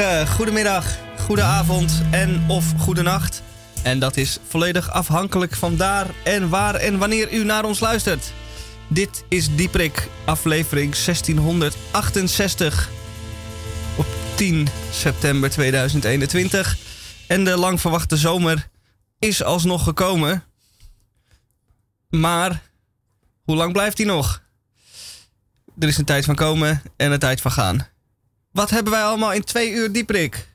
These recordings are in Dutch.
Goedemorgen, goedemiddag, goedenavond en of goedenacht. En dat is volledig afhankelijk van daar en waar en wanneer u naar ons luistert. Dit is Dieprik, aflevering 1668 op 10 september 2021. En de lang verwachte zomer is alsnog gekomen. Maar hoe lang blijft die nog? Er is een tijd van komen en een tijd van gaan. Wat hebben wij allemaal in twee uur dieprik?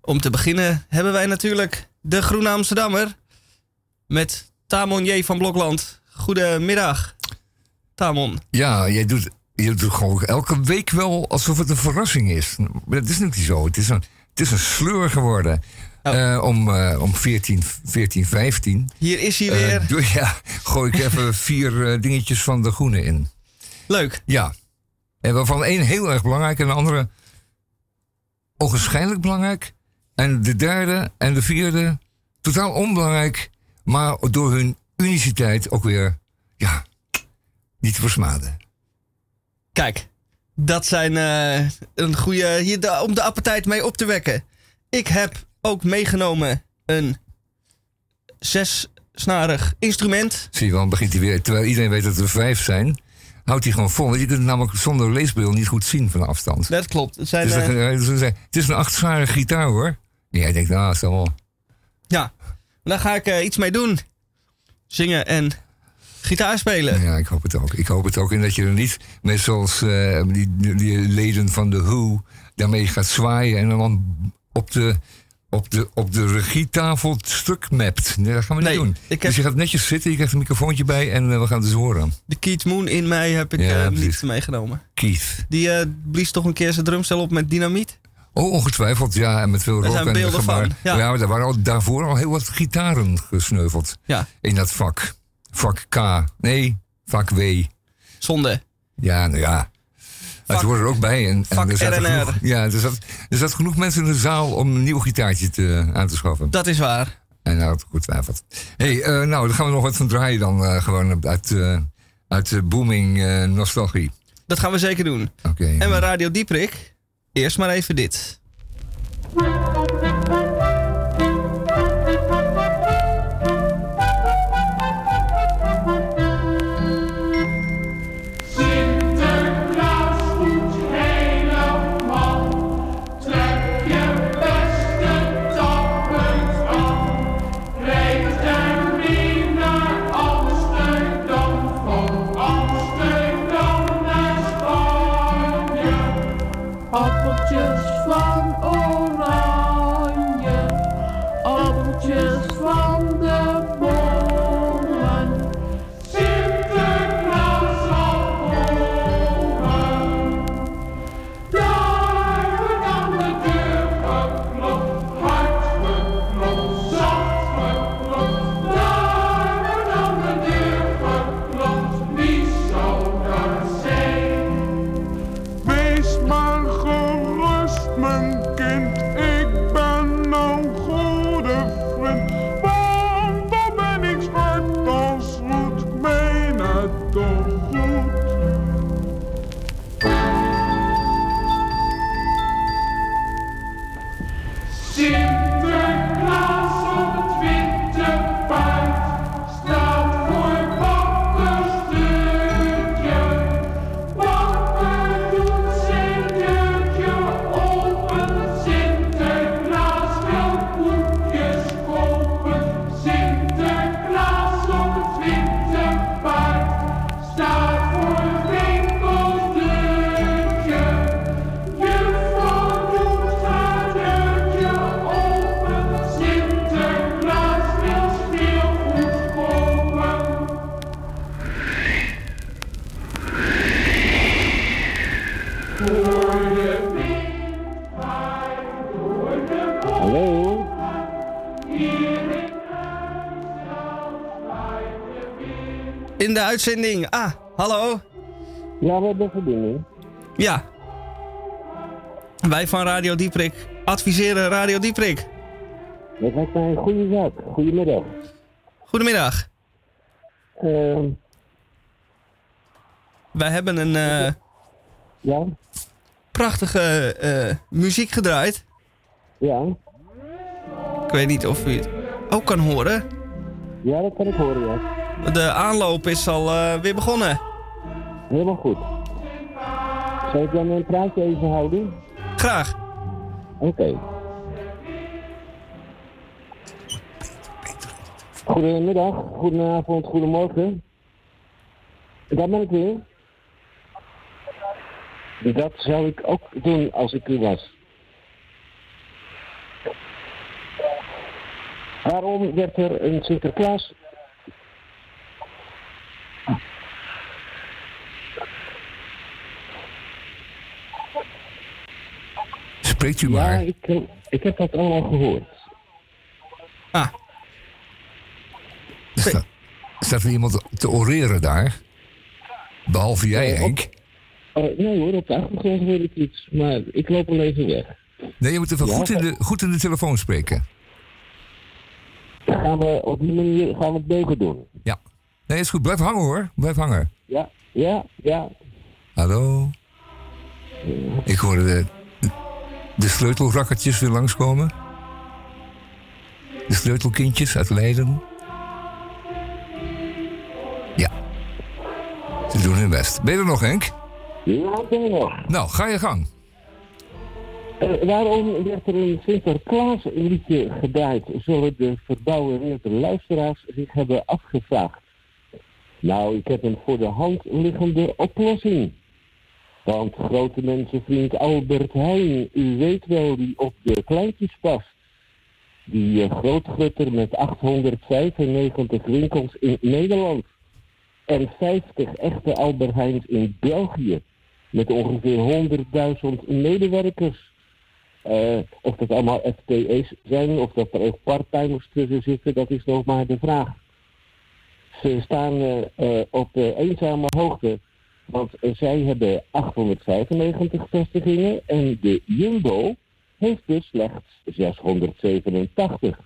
Om te beginnen hebben wij natuurlijk de Groene Amsterdammer met Tamon J. van Blokland. Goedemiddag, Tamon. Ja, jij doet, je doet gewoon elke week wel alsof het een verrassing is. Maar dat is niet zo. Het is een, het is een sleur geworden. Oh. Eh, om, eh, om 14, 14, 15. Hier is hij Eh, weer. doe- ja, gooi ik even vier eh, dingetjes van de groene in. Leuk. Ja. En waarvan één heel erg belangrijk en de andere onwaarschijnlijk belangrijk. En de derde en de vierde totaal onbelangrijk. Maar door hun uniciteit ook weer, ja, niet te versmaden. Kijk, dat zijn eh, een goede. Hier de- om de appetijt mee op te wekken. Ik heb ook meegenomen een zessnarig instrument. Zie je wel, begint hij weer. Terwijl iedereen weet dat er vijf zijn, houdt hij gewoon vol. Want je kunt het namelijk zonder leesbril niet goed zien van afstand. Dat klopt. Het, zijn, Dus eh, het is een achtzwarige gitaar hoor. En jij denkt, nou, dat is wel. ja, daar ga ik eh, iets mee doen. Zingen en gitaar spelen. Ja, ik hoop het ook. Ik hoop het ook. En dat je er niet met zoals eh, die, die leden van de Who daarmee gaat zwaaien en dan op de, op de, op de regietafel het stuk mapt. Nee, dat gaan we Nee, niet doen. heb- Dus je gaat netjes zitten, je krijgt een microfoontje bij en eh, we gaan het dus horen. De Keith Moon in mij heb ik Ja, eh, niet meegenomen. Keith. Die eh, blies toch een keer zijn drumstel op met dynamiet? Oh, ongetwijfeld, ja. En met veel zijn en beelden gebaar. van, ja. maar daar waren al, daarvoor al heel wat gitaren gesneuveld. Ja, In dat vak. Vak K. Nee, vak W. zonde. Ja, nou ja. Het Vak- hoort er ook bij. En, en er zaten RNR. genoeg, ja, er zat, er zat genoeg mensen in de zaal om een nieuw gitaartje te, aan te schaffen. Dat is waar. En nou, goed twijfelt. hey, eh, nou, dan gaan we nog wat van draaien dan. eh, gewoon uit, eh, uit booming eh, nostalgie. Dat gaan we zeker doen. Oké. En bij Radio Dieprik, eerst maar even dit. Uitzending. Ah, hallo. Ja, we hebben verbinding. Ja. Wij van Radio Dieprik adviseren Radio Dieprik. Dat lijkt mij een goede zaak. Goedemiddag. Goedemiddag. Ehm, Wij hebben een eh, ja? prachtige eh, muziek gedraaid. Ja, Ik weet niet of u het ook kan horen. ja, dat kan ik horen, ja. De aanloop is al eh, weer begonnen. Helemaal goed. Zal ik dan een praatje even houden? Graag. Oké. Goedemiddag, goedenavond, goedemorgen. Daar ben ik weer. Dat zou ik ook doen als ik u was. Waarom werd er een Sinterklaas? Spreekt u Ja, maar. ik, eh, ik heb dat allemaal gehoord. Ah, Sta- staat er iemand te oreren daar? Behalve jij, op- Henk. Oh, nee hoor, op de achtergrond hoor ik iets, maar ik loop al even weg. Nee, je moet even Ja, goed, in de, goed in de telefoon spreken. Gaan we op die manier gaan we het beter doen. Ja. Nee, is goed. Blijf hangen hoor. Blijf hangen. Ja, ja, ja. Hallo? Ik hoorde de, de sleutelrakkertjes weer langskomen. De sleutelkindjes uit Leiden. Ja. Ze doen hun best. Ben je er nog, Henk? Ja, ben er nog. Nou, ga je gang. Eh, waarom werd er een Sinterklaas liedje gedraaid? Zullen de verbouwereerde luisteraars zich hebben afgevraagd. Nou, ik heb een voor de hand liggende oplossing. Want grote mensenvriend Albert Heijn, u weet wel, die op de kleintjes past. Die uh, grootgrutter met 895 winkels in Nederland. En 50 echte Albert Heijns in België. Met ongeveer 100.000 medewerkers. Eh, of dat allemaal FTE's zijn, of dat er ook parttimers tussen zitten, dat is nog maar de vraag. Ze staan eh, op de eenzame hoogte, want zij hebben 895 vestigingen en de Jumbo heeft dus slechts 687.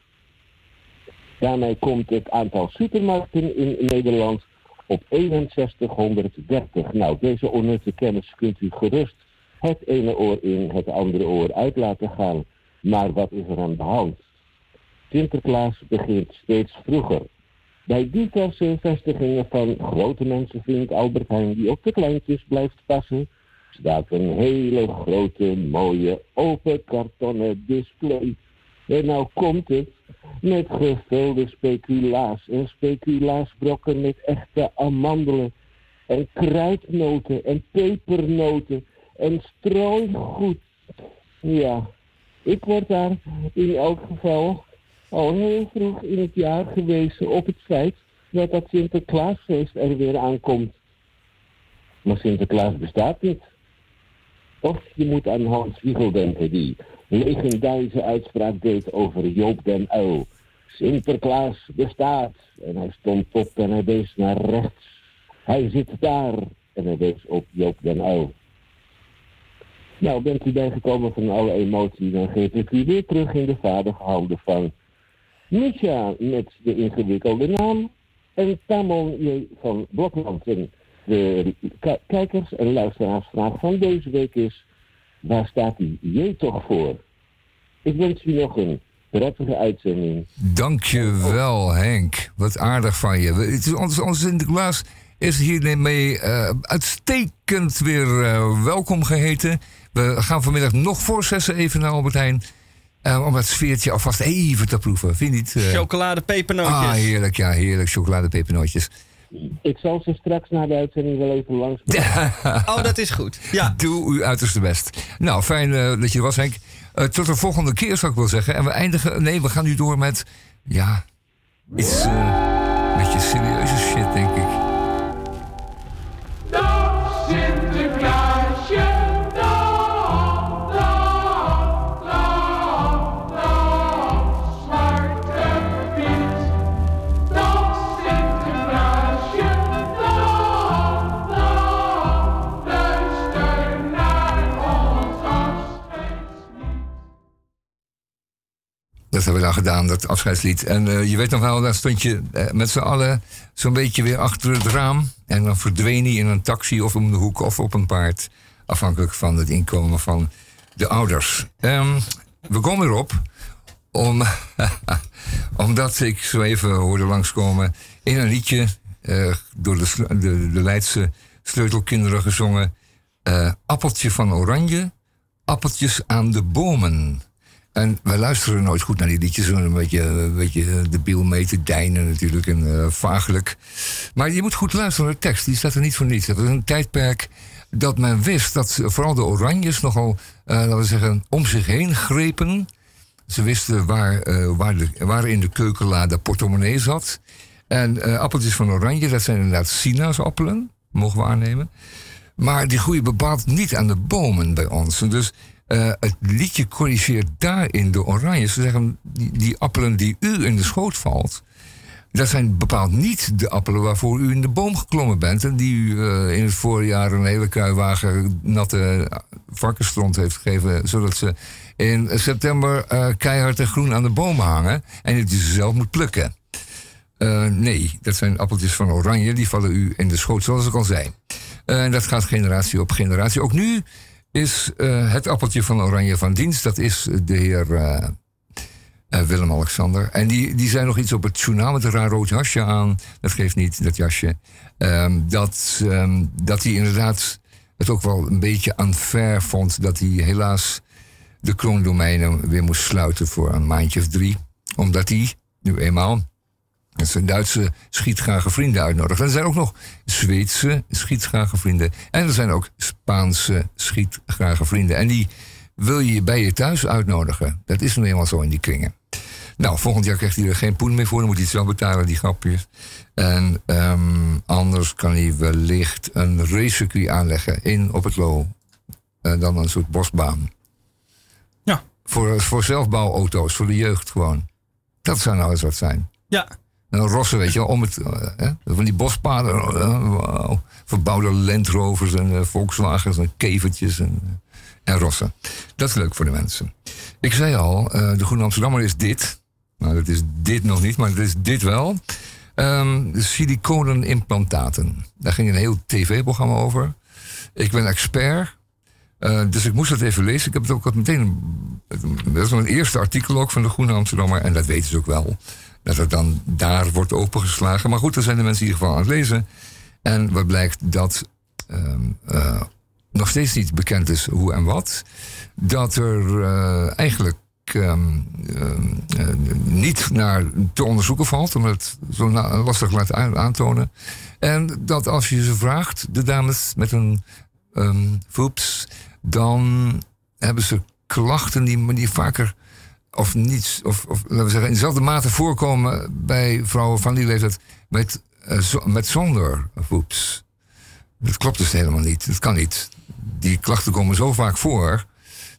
Daarmee komt het aantal supermarkten in Nederland op 6130. Nou, deze onnutte kennis kunt u gerust het ene oor in, het andere oor uit laten gaan. Maar wat is er aan de hand? Sinterklaas begint steeds vroeger. Bij diverse vestigingen van grote mensenvriend Albert Heijn, die op de kleintjes blijft passen, staat een hele grote, mooie, open kartonnen display. En nou komt het met gevulde speculaas en speculaasbrokken met echte amandelen en kruidnoten en pepernoten en strooigoed. Ja, ik word daar in elk geval al heel vroeg in het jaar gewezen op het feit dat dat Sinterklaasfeest er weer aankomt. Maar Sinterklaas bestaat niet. Of je moet aan Hans Wiegel denken die legendarische uitspraak deed over Joop den Uil. Sinterklaas bestaat. En hij stond op en hij wees naar rechts. Hij zit daar. En hij wees op Joop den Uil. Nou, bent u bijgekomen van alle emotie, dan geef ik u weer terug in de vaderlijke handen van Misha met de ingewikkelde naam en Tamon J. van Blokland. En de ki- kijkers- en luisteraarsvraag van deze week is, waar staat die J toch voor? Ik wens u nog een prettige uitzending. Dankjewel, Henk. Wat aardig van je. Het Sinterklaas is hiermee eh uitstekend weer eh, welkom geheten. We gaan vanmiddag nog voor zessen even naar Albert Heijn. Eh, om het sfeertje alvast even te proeven. Vind je niet? eh? chocolade pepernootjes. ah, heerlijk. Ja, heerlijk. Chocoladepepernootjes. Ik zal ze straks na de uitzending wel even langs. Oh, dat is goed. Ja, Doe uw uiterste best. Nou, fijn eh, dat je er was, Henk. Eh, tot de volgende keer, zou ik wel zeggen. En we eindigen... Nee, we gaan nu door met... Ja, iets... een beetje serieuze shit, denk ik. Dat hebben we dan gedaan, dat afscheidslied. En eh, je weet nog wel, daar stond je eh, met z'n allen zo'n beetje weer achter het raam. En dan verdween hij in een taxi of om de hoek of op een paard. afhankelijk van het inkomen van de ouders. Ehm, we komen erop om, omdat ik zo even hoorde langskomen in een liedje eh, door de, de, de Leidse sleutelkinderen gezongen. appeltje van oranje, appeltjes aan de bomen. En wij luisteren nooit goed naar die liedjes, een beetje, een beetje debiel mee te deinen natuurlijk en eh vaaglijk. Maar je moet goed luisteren naar de tekst, die staat er niet voor niets. Dat is een tijdperk dat men wist dat vooral de oranjes nogal, eh, laten we zeggen, om zich heen grepen. Ze wisten waar, eh, waar, de, waar in de keukenla de portemonnee zat. En appeltjes van oranje, dat zijn inderdaad sinaasappelen, mogen we aannemen. Maar die groeien bepaald niet aan de bomen bij ons. Dus eh, het liedje corrigeert daarin de oranjes. Ze zeggen, die, die appelen die u in de schoot valt... dat zijn bepaald niet de appelen waarvoor u in de boom geklommen bent... en die u eh, in het voorjaar een hele kruiwagen natte varkensstront heeft gegeven... zodat ze in september eh, keihard en groen aan de bomen hangen... en u ze zelf moet plukken. Nee, dat zijn appeltjes van oranje. Die vallen u in de schoot, zoals ik al zei. En dat gaat generatie op generatie. Ook nu is eh, het appeltje van oranje van dienst. Dat is de heer eh, eh, Willem-Alexander. En die, die zei nog iets op het journaal met een raar rood jasje aan. Dat geeft niet, dat jasje. Ehm, dat, ehm, dat hij inderdaad het ook wel een beetje unfair vond... dat hij helaas de kroondomeinen weer moest sluiten voor een maandje of drie. Omdat hij, nu eenmaal... Dat zijn Duitse schietgrage vrienden uitnodigt. En er zijn ook nog Zweedse schietgrage vrienden. En er zijn ook Spaanse schietgrage vrienden. En die wil je bij je thuis uitnodigen. Dat is nu eenmaal zo in die kringen. Nou, volgend jaar krijgt hij er geen poen meer voor. Dan moet hij het zelf betalen, die grapjes. En ehm, anders kan hij wellicht een racecircuit aanleggen in op het Lo. En dan een soort bosbaan. Ja. Voor, voor zelfbouwauto's, voor de jeugd gewoon. Dat zou nou eens wat zijn. Ja, En dan rossen, weet je wel, om het, eh, van die bospaden. eh, wauw. Verbouwde Land Rovers en eh, Volkswagens en kevertjes en, en rossen. Dat is leuk voor de mensen. Ik zei al, de Groene Amsterdammer is dit. Nou, dat is dit nog niet, maar het is dit wel. De siliconimplantaten. Daar ging een heel tv-programma over. Ik ben expert. dus ik moest dat even lezen. Ik heb het ook meteen. Dat is mijn eerste artikel ook van de Groene Amsterdammer. En dat weten ze ook wel dat het dan daar wordt opengeslagen. Maar goed, dan zijn de mensen in ieder geval aan het lezen. En wat blijkt dat ehm, eh, nog steeds niet bekend is hoe en wat. Dat er eh, eigenlijk ehm, ehm, eh, niet naar te onderzoeken valt, omdat het zo lastig laat aan- aantonen. En dat als je ze vraagt, de dames met een voeps, dan hebben ze klachten die, die vaker of niets, of, of laten we zeggen, in dezelfde mate voorkomen bij vrouwen van die leeftijd met, eh, met zonder voeps. Dat klopt dus helemaal niet. Dat kan niet. Die klachten komen zo vaak voor.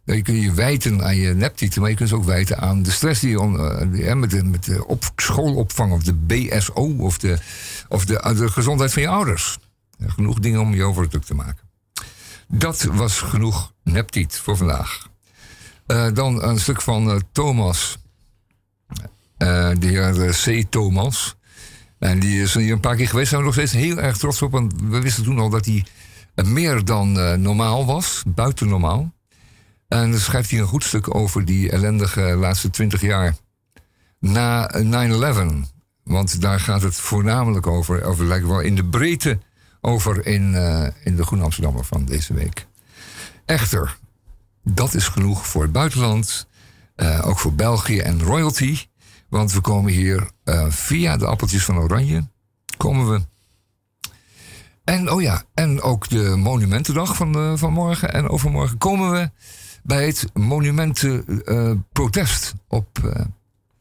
Dat je kunt je wijten aan je neptieten, maar je kunt ze ook wijten aan de stress die je on- eh, met de, met de op, schoolopvang of de BSO of, de, of de, de gezondheid van je ouders. Genoeg dingen om je over druk te maken. Dat was genoeg neptiet voor vandaag. Eh, dan een stuk van eh, Thomas. Eh, de heer C. Thomas. En die is hier een paar keer geweest. Zijn we nog steeds heel erg trots op. Want we wisten toen al dat hij meer dan normaal was. Buiten normaal. En dan schrijft hij een goed stuk over die ellendige laatste twintig jaar. Na eh, 9-11. Want daar gaat het voornamelijk over. Of lijkt wel in de breedte over in, in de Groene Amsterdammer van deze week. Echter, dat is genoeg voor het buitenland. eh, ook voor België en royalty. Want we komen hier eh, via de appeltjes van Oranje. Komen we. En oh ja, en ook de Monumentendag van, eh, van morgen en overmorgen komen we bij het Monumentenprotest op,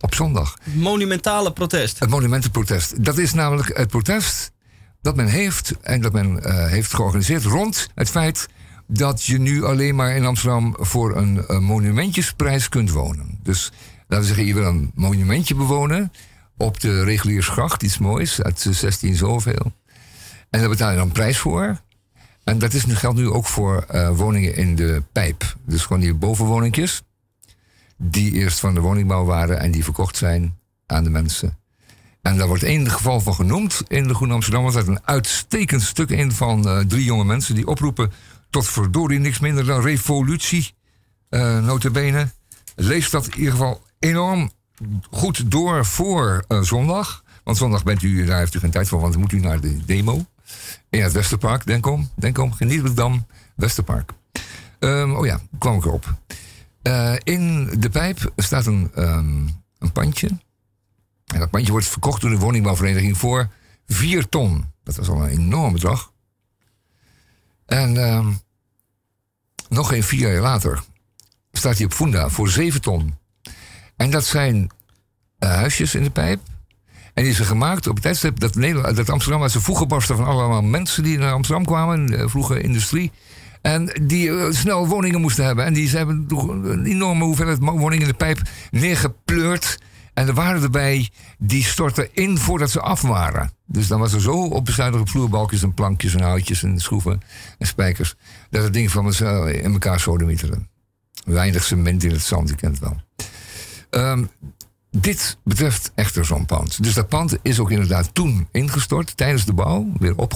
op zondag. monumentale protest. Het monumentenprotest. Dat is namelijk het protest dat men heeft en dat men heeft georganiseerd rond het feit dat je nu alleen maar in Amsterdam voor een, monumentjesprijs kunt wonen. Dus laten we zeggen, je wil een monumentje bewonen op de reguliersgracht, iets moois, uit 16 zoveel. En daar betaal je dan prijs voor. En dat is, geldt nu ook voor eh, woningen in de pijp. Dus gewoon die bovenwoningjes, die eerst van de woningbouw waren en die verkocht zijn aan de mensen. En daar wordt één geval van genoemd in de Groene Amsterdam. Er een uitstekend stuk in van eh, drie jonge mensen die oproepen tot verdorie niks minder dan revolutie, uh, notabene. Lees dat in ieder geval enorm goed door voor uh, zondag. Want zondag bent u, daar heeft u geen tijd voor, want dan moet u naar de demo. In het Westerpark, denk om, denk om, geniet het dan, Westerpark. Um, oh ja, kwam ik erop. Uh, in de pijp staat een, um, een pandje. En dat pandje wordt verkocht door de woningbouwvereniging voor 4 ton. Dat was al een enorm bedrag. En um, nog geen vier jaar later staat hij op Funda voor 7 ton. En dat zijn uh, huisjes in de pijp. En die zijn gemaakt op het tijdstip dat, Nederland, dat Amsterdam was een voegenbarsten van allemaal mensen die naar Amsterdam kwamen, de vroege industrie. En die uh, snel woningen moesten hebben. En die ze hebben een enorme hoeveelheid woningen in de pijp neergepleurd. En er waren erbij die stortten in voordat ze af waren. Dus dan was er zo op bezuinigde vloerbalkjes en plankjes en houtjes en schroeven en spijkers. Dat het ding van in elkaar sodemieteren. Weinig cement in het zand, je kent wel. Um, dit betreft echter zo'n pand. Dus dat pand is ook inderdaad toen ingestort tijdens de bouw. Weer op,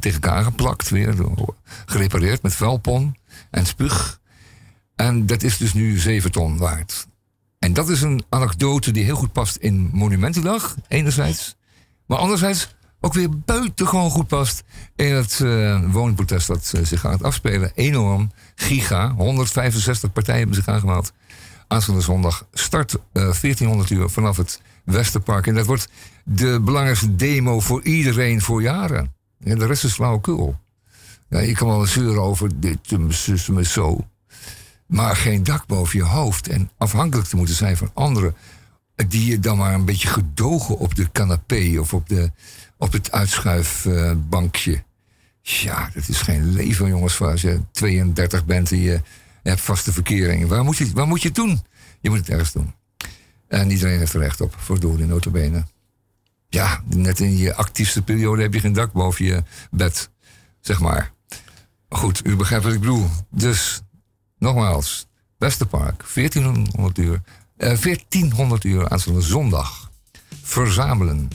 tegen elkaar geplakt, weer gerepareerd met vuilpon en spuug. En dat is dus nu 7 ton waard. En dat is een anekdote die heel goed past in Monumentendag, enerzijds. Maar anderzijds ook weer buitengewoon goed past in het uh, woonprotest dat uh, zich gaat afspelen. Enorm, giga, 165 partijen hebben zich aangemeld. Aanstaande zondag start uh, eh, 1400 uur vanaf het Westerpark. En dat wordt de belangrijkste demo voor iedereen voor jaren. En de rest is flauwekul. Ja, je kan wel zeuren over dit, zus, zo. Maar geen dak boven je hoofd. En afhankelijk te moeten zijn van anderen. Die je dan maar een beetje gedogen op de canapé of op, de, op het uitschuifbankje. Ja, dat is geen leven, jongens. Als je 32 bent en je hebt vaste verkering. Waar moet, je, waar moet je het doen? Je moet het ergens doen. En iedereen heeft er recht op, voor notabene. Ja, net in je actiefste periode heb je geen dak boven je bed, zeg maar. Goed, u begrijpt wat ik bedoel. Dus, nogmaals, Westerpark, 1400 uur, eh, 1400 uur aanstaande zondag. Verzamelen.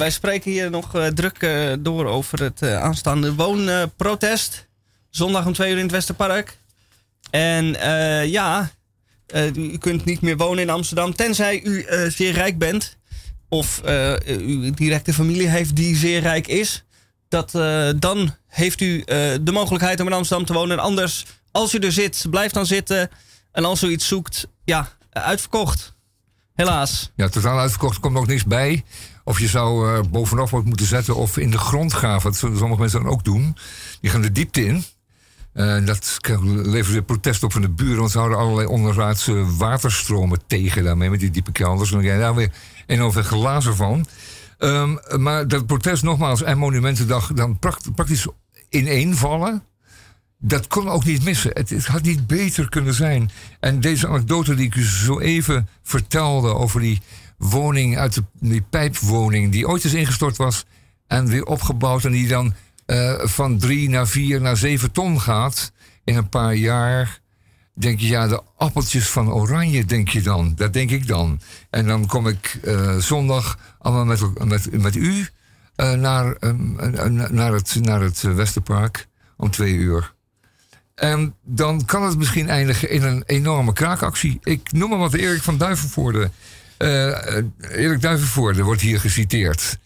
Wij spreken hier nog eh, druk eh, door over het eh, aanstaande woonprotest. Zondag om twee uur in het Westerpark. En ja, u kunt niet meer wonen in Amsterdam tenzij u zeer rijk bent. Of uw directe familie heeft die zeer rijk is. Dat, dan heeft u de mogelijkheid om in Amsterdam te wonen. En anders, als u er zit, blijf dan zitten. En als u iets zoekt, ja, uitverkocht. Helaas. Ja, totaal uitverkocht. Er komt nog niks bij. Of je zou eh, bovenop wat moeten zetten of in de grond graven. Dat zullen sommige mensen dan ook doen. Die gaan de diepte in. Eh, dat levert weer protest op van de buren. Want ze houden allerlei onderaardse waterstromen tegen daarmee. Met die diepe kelders. En dan krijg je daar weer enorm veel glazen van. Ehm, maar dat protest nogmaals en Monumentendag dan praktisch ineenvallen. Dat kon ook niet missen. Het, het had niet beter kunnen zijn. En deze anekdote die ik u zo even vertelde over die woning uit de, die pijpwoning die ooit eens ingestort was en weer opgebouwd en die dan eh, van drie naar vier naar zeven ton gaat in een paar jaar. Denk je, ja, de appeltjes van oranje, denk je dan. Dat denk ik dan. En dan kom ik eh, zondag allemaal met, met, met u eh, naar, naar, het, naar het Westerpark om twee uur. En dan kan het misschien eindigen in een enorme kraakactie. Ik noem maar wat Erik van Duivenvoorde. Eh, eh, Erik Duivenvoorde wordt hier geciteerd.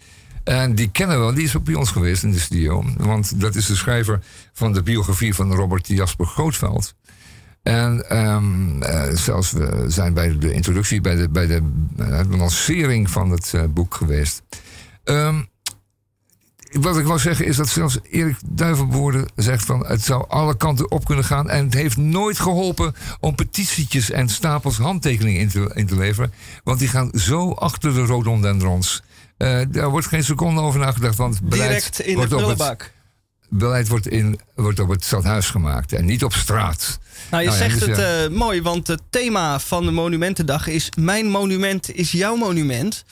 En die kennen we die is ook bij ons geweest in de studio. Want dat is de schrijver van de biografie van Robert Jasper Grootveld. En ehm, eh, zelfs we zijn bij de introductie, bij de, bij de lancering van het boek geweest. Ehm, wat ik wil zeggen is dat zelfs Erik Duivenboorde zegt van het zou alle kanten op kunnen gaan. En het heeft nooit geholpen om petitietjes en stapels handtekeningen in te, in te leveren. Want die gaan zo achter de rhododendrons. Eh daar wordt geen seconde over nagedacht. Want beleid Direct in de wordt op het, prullenbak. beleid wordt, in, wordt op het stadhuis gemaakt en niet op straat. Nou, je Nou ja, zegt dus het eh, mooi, want het thema van de Monumentendag is... Mijn monument is jouw monument.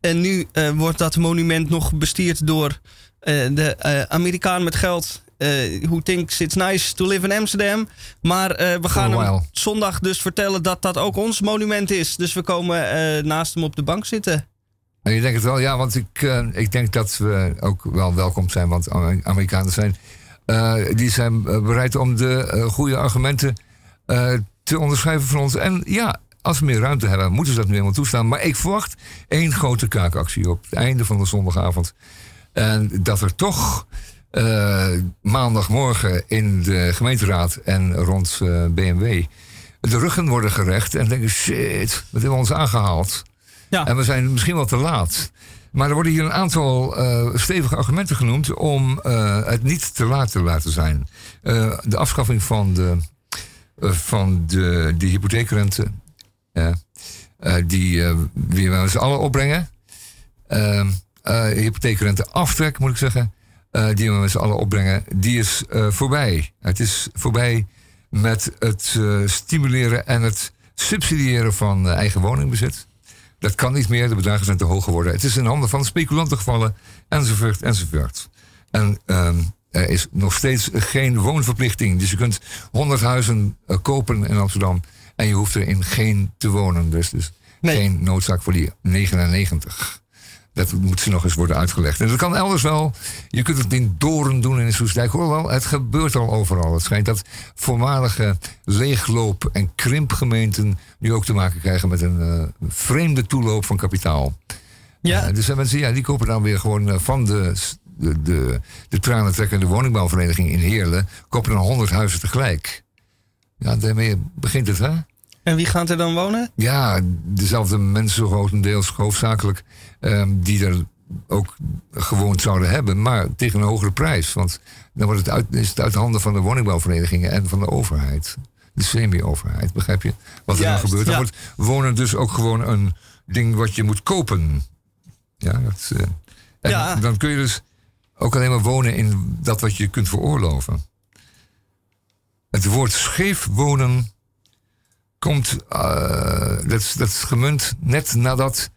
En nu eh, wordt dat monument nog bestierd door de eh, Amerikaan met geld... eh who thinks it's nice to live in Amsterdam. Maar eh, we gaan a hem zondag dus vertellen dat dat ook ons monument is. Dus we komen eh, naast hem op de bank zitten. En je denkt het wel, ja, want ik, eh, ik denk dat we ook wel welkom zijn, want Amer- Amerikanen zijn, eh, die zijn eh, bereid om de eh, goede argumenten eh, te onderschrijven van ons. En ja, als we meer ruimte hebben, moeten ze dat nu helemaal toestaan. Maar ik verwacht één grote kaakactie op het einde van de zondagavond. En dat er toch eh, maandagmorgen in de gemeenteraad en rond eh, BMW de ruggen worden gerecht en denken, shit, wat hebben we ons aangehaald? Ja. En we zijn misschien wel te laat. Maar er worden hier een aantal eh, stevige argumenten genoemd om het niet te laat te laten zijn. De afschaffing van de, van de, de hypotheekrente, die weer met z'n allen opbrengen. Eh, hypotheekrente aftrek, moet ik zeggen, eh, die we met z'n allen opbrengen, die is eh, voorbij. Het is voorbij met het stimuleren en het subsidiëren van eigen woningbezit. Dat kan niet meer, de bedragen zijn te hoog geworden. Het is in handen van speculanten gevallen, enzovoort, enzovoort. En ehm, er is nog steeds geen woonverplichting. Dus je kunt 100 huizen kopen in Amsterdam en je hoeft er in geen te wonen. Dus, dus Nee. geen noodzaak voor die 99. Dat moet ze nog eens worden uitgelegd. En dat kan elders wel. Je kunt het in Doren doen en in Soestdijk. Hoewel, het gebeurt al overal. Het schijnt dat voormalige leegloop- en krimpgemeenten... nu ook te maken krijgen met een eh, vreemde toeloop van kapitaal. Ja, Eh, dus zijn mensen ja, die kopen dan weer gewoon eh, van de, de, de, de tranentrekkende woningbouwvereniging in Heerlen... kopen dan 100 huizen tegelijk. Ja, daarmee begint het, hè? En wie gaat er dan wonen? Ja, dezelfde mensen grotendeels hoofdzakelijk... ehm, die er ook gewoond zouden hebben, maar tegen een hogere prijs. Want dan wordt het uit, is het uit de handen van de woningbouwverenigingen en van de overheid. De semi-overheid, begrijp je? Wat er Juist, dan gebeurt. Dan ja. wordt wonen dus ook gewoon een ding wat je moet kopen. Ja, dat, eh, en Ja. dan kun je dus ook alleen maar wonen in dat wat je kunt veroorloven. Het woord scheef wonen komt, eh, dat, is, dat is gemunt net nadat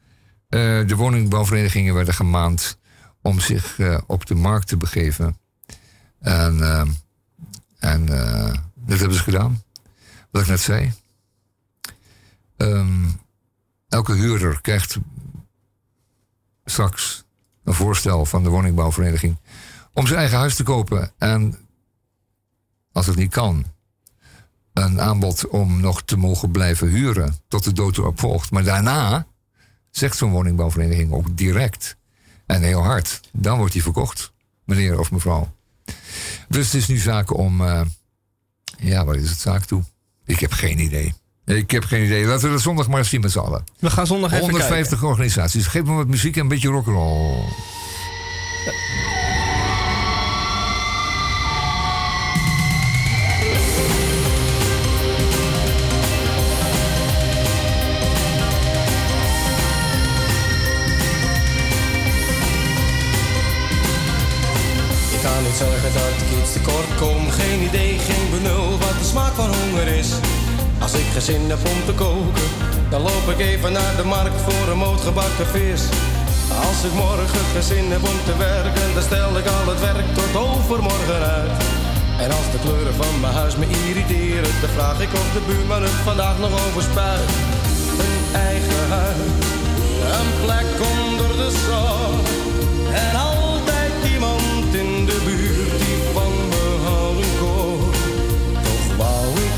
eh, de woningbouwverenigingen werden gemaand om zich eh, op de markt te begeven. En, en dat hebben ze gedaan, wat ik net zei. Ehm, elke huurder krijgt straks een voorstel van de woningbouwvereniging om zijn eigen huis te kopen. En als het niet kan, een aanbod om nog te mogen blijven huren tot de dood erop volgt. Maar daarna zegt zo'n woningbouwvereniging ook direct en heel hard, dan wordt hij verkocht, meneer of mevrouw. Dus het is nu zaak om, eh, ja, waar is het zaak toe? Ik heb geen idee. Ik heb geen idee. Laten we dat zondag maar eens zien met z'n allen. We gaan zondag even 150 organisaties. Geef me wat muziek en een beetje rock'n'roll. Ik kom. Geen idee, geen benul wat de smaak van honger is. Als ik geen zin heb om te koken, dan loop ik even naar de markt voor een moot gebakken vis. Als ik morgen geen zin heb om te werken, dan stel ik al het werk tot overmorgen uit. En als de kleuren van mijn huis me irriteren, dan vraag ik of de buurman het vandaag nog overspuit. Een eigen huis, een plek onder de zon. En altijd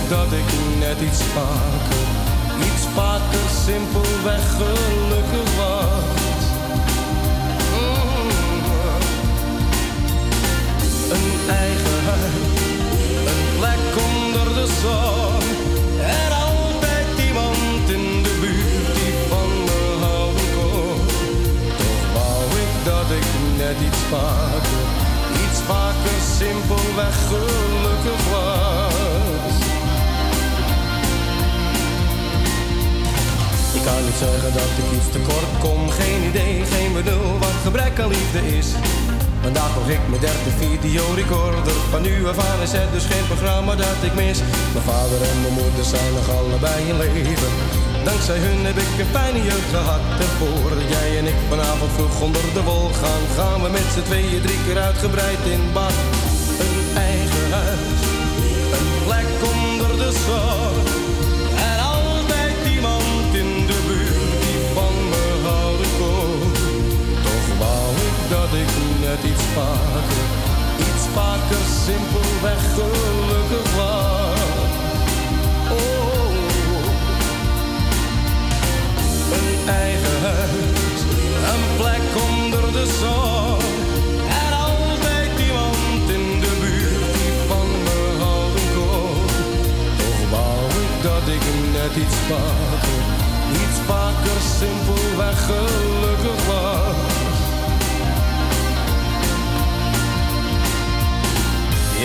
dat ik net iets vaker, iets vaker simpelweg gelukkig was. Mm. Een eigen huis, een plek onder de zon. En altijd iemand in de buurt die van me houden kon. Toch wou ik dat ik net iets vaker, iets vaker simpelweg gelukkig was. Kan niet zeggen dat ik iets tekort kom, geen idee, geen bedoel wat gebrek aan liefde is. Vandaag nog ik mijn derde videorecorder. Van nu af aan is het dus geen programma dat ik mis. Mijn vader en mijn moeder zijn nog allebei in leven. Dankzij hun heb ik een fijne jeugd gehad. En voordat jij en ik vanavond vroeg onder de wol gaan, gaan we met z'n tweeën drie keer uitgebreid in bad. Een eigen huis, een plek onder de zon. Dat ik net iets vaker, iets vaker simpelweg gelukkig was. Oh, een eigen huis, een plek onder de zon. En altijd iemand in de buurt die van me houden kon. Toch wou ik dat ik net iets vaker, iets vaker simpelweg gelukkig was.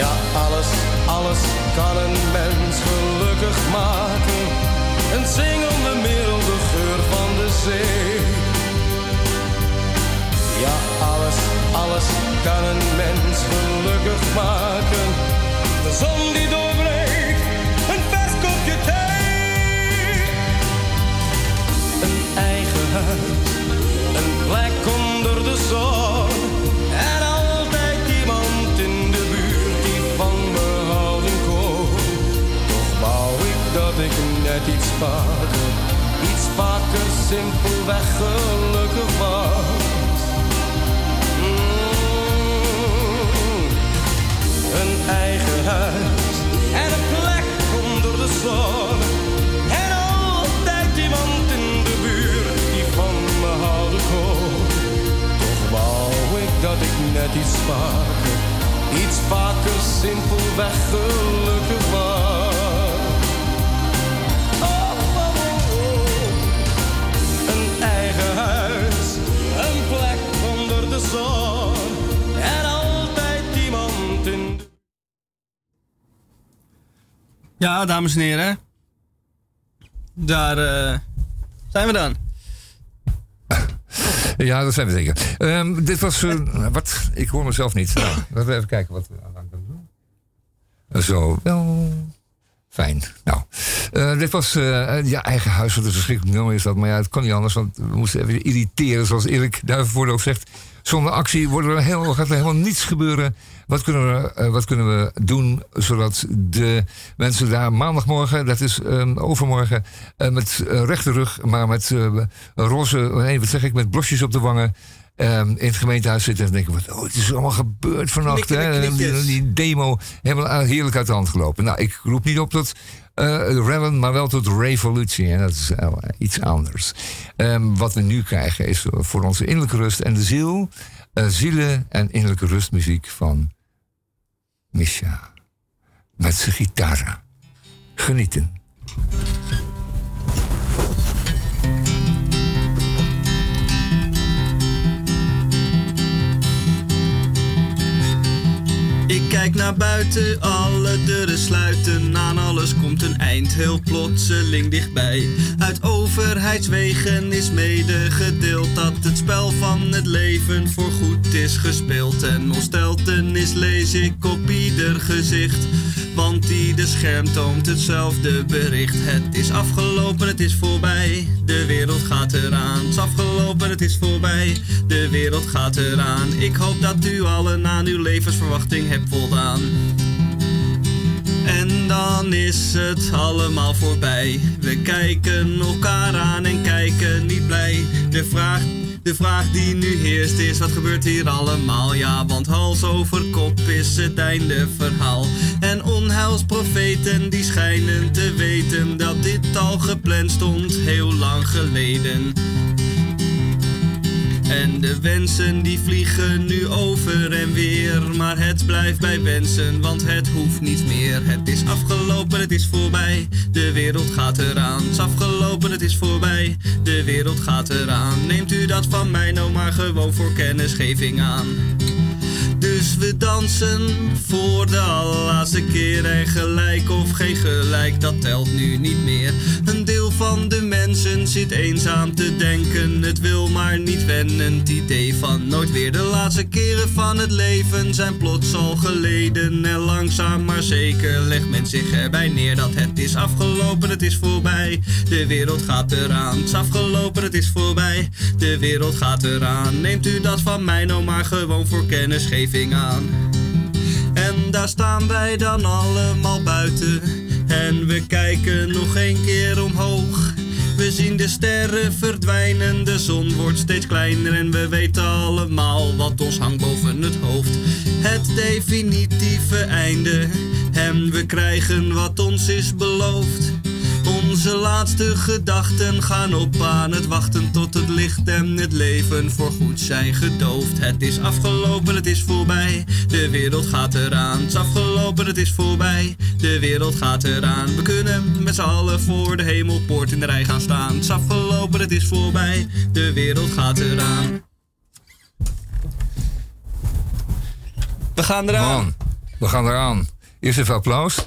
Ja, alles, alles kan een mens gelukkig maken. Een zingende milde geur van de zee. Ja, alles, alles kan een mens gelukkig maken. De zon die doorbreekt, een vers kopje thee. Een eigen huis, een plek onder de zon. Dat ik net iets vaker, iets vaker simpelweg gelukkig was. Mm. Een eigen huis en een plek onder de zon. En altijd iemand in de buurt die van me houden kon. Toch wou ik dat ik net iets vaker, iets vaker simpelweg gelukkig Ja, dames en heren. Daar eh, zijn we dan. Ja, dat zijn we zeker. Ehm, dit was. eh, wat? Ik hoor mezelf niet. Nou, laten we even kijken wat we aan kunnen doen. Zo, wel. Fijn. Nou, eh, dit was. eh, ja, eigen huis. Wat een verschrikkelijk nummer is dat. Maar ja, het kon niet anders. Want we moesten even irriteren. Zoals Erik Duivenvoorde ook zegt. Zonder actie wordt er heel, gaat er helemaal niets gebeuren. Wat kunnen, we, eh, wat kunnen we doen zodat de mensen daar maandagmorgen, dat is ehm, overmorgen, eh, met eh, rechte rug, maar met roze, nee, wat zeg ik, met blosjes op de wangen ehm, in het gemeentehuis zitten en denken: wat, oh, het is allemaal gebeurd vannacht. Hè? Die, die demo helemaal heerlijk uit de hand gelopen. Nou, ik roep niet op tot Revan, maar wel tot revolutie. En dat is iets anders. Ehm, wat we nu krijgen is voor onze innerlijke rust en de ziel. eh, zielen en innerlijke rustmuziek van Misha. Met zijn gitaar. Genieten. Ik kijk naar buiten, alle deuren sluiten. Aan alles komt een eind, heel plotseling dichtbij. Uit overheidswegen is medegedeeld dat het spel van het leven voorgoed is gespeeld. En ontsteltenis lees ik op ieder gezicht. Want ieder scherm toont hetzelfde bericht. Het is afgelopen, het is voorbij. De wereld gaat eraan. Het is afgelopen, het is voorbij. De wereld gaat eraan. Ik hoop dat u allen aan uw levensverwachting hebt voldaan. En dan is het allemaal voorbij. We kijken elkaar aan en kijken niet blij. De vraag, de vraag die nu heerst is: wat gebeurt hier allemaal? Ja, want hals over kop is het einde verhaal. En onheilsprofeten die schijnen te weten dat dit al gepland stond heel lang geleden. En de wensen die vliegen nu over en weer. Maar het blijft bij wensen, want het hoeft niet meer. Het is afgelopen, het is voorbij. De wereld gaat eraan. Het is afgelopen, het is voorbij. De wereld gaat eraan. Neemt u dat van mij nou maar gewoon voor kennisgeving aan. Dus we dansen voor de allerlaatste keer en gelijk of geen gelijk, dat telt nu niet meer. Van de mensen zit eenzaam te denken, het wil maar niet wennen. Het idee van nooit weer de laatste keren van het leven zijn plots al geleden. En langzaam maar zeker legt men zich erbij neer dat het is afgelopen, het is voorbij. De wereld gaat eraan, het is afgelopen, het is voorbij. De wereld gaat eraan, neemt u dat van mij nou maar gewoon voor kennisgeving aan. En daar staan wij dan allemaal buiten. En we kijken nog een keer de sterren verdwijnen, de zon wordt steeds kleiner en we weten allemaal wat ons hangt boven het hoofd. Het definitieve einde. En we krijgen wat ons is beloofd. Onze laatste gedachten gaan op aan het wachten tot het licht en het leven voorgoed zijn gedoofd. Het is afgelopen, het is voorbij. De wereld gaat eraan. Het is afgelopen, het is voorbij. De wereld gaat eraan. We kunnen met z'n allen voor de hemelpoort in de rij gaan staan. Het is afgelopen, het is voorbij. De wereld gaat eraan. We gaan eraan. We gaan eraan. Eerst even applaus.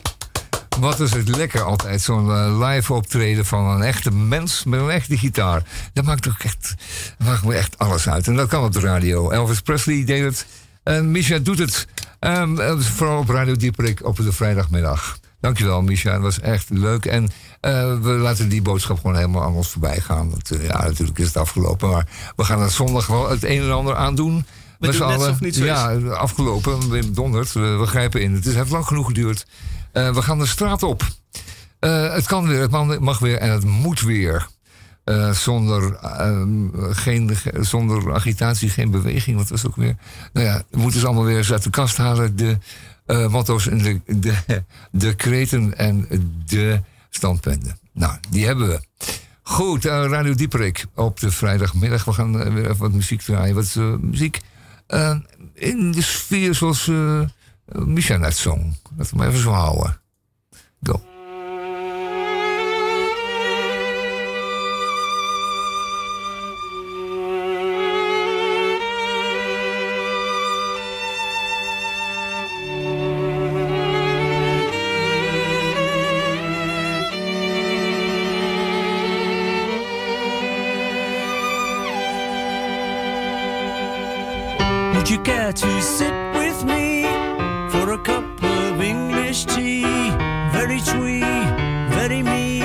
Wat is het lekker altijd, zo'n eh, live optreden van een echte mens met een echte gitaar. Dat maakt ook echt, dat maakt me echt alles uit. En dat kan op de radio. Elvis Presley deed het. En Misha doet het. Eh, vooral op Radio Dieperik op de vrijdagmiddag. Dankjewel, Misha. Het was echt leuk. En eh, we laten die boodschap gewoon helemaal aan ons voorbij gaan. Want, ja, natuurlijk is het afgelopen. Maar we gaan het zondag wel het een en ander aandoen. We doen net het niet zo ja, afgelopen. We donderd. We, we grijpen in. Het is- heeft lang genoeg geduurd. Eh, we gaan de straat op. Eh, het kan weer, het mag- weer en het moet weer. Eh, zonder, ehm, geen, ge- zonder agitatie, geen beweging. Wat het ook weer? Nou ja, we moeten ze allemaal weer eens uit de kast halen. De eh, motto's en de, de, de kreten en de standpunten. Nou, die hebben we. Goed, Radio Dieperik op de vrijdagmiddag. We gaan weer even wat muziek draaien. Wat is muziek? In de sfeer zoals eh Micha net zong. Laten we maar even zo houden. Go. You Twee, very me,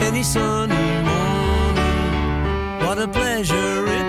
any sunny morning. What a pleasure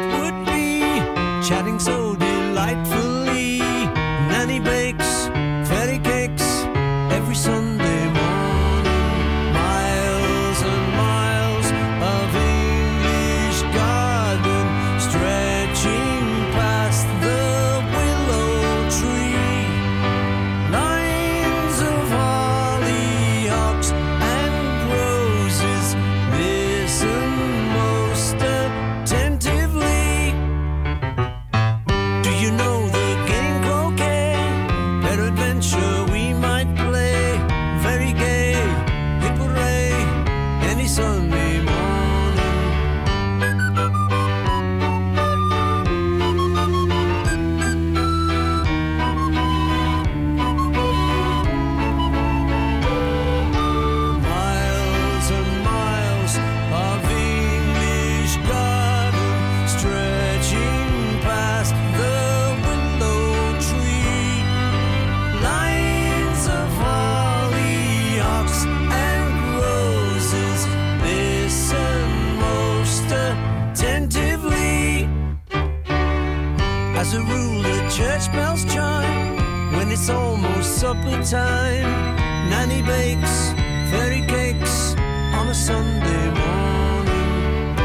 bells chime when it's almost supper time. Nanny bakes fairy cakes on a Sunday morning.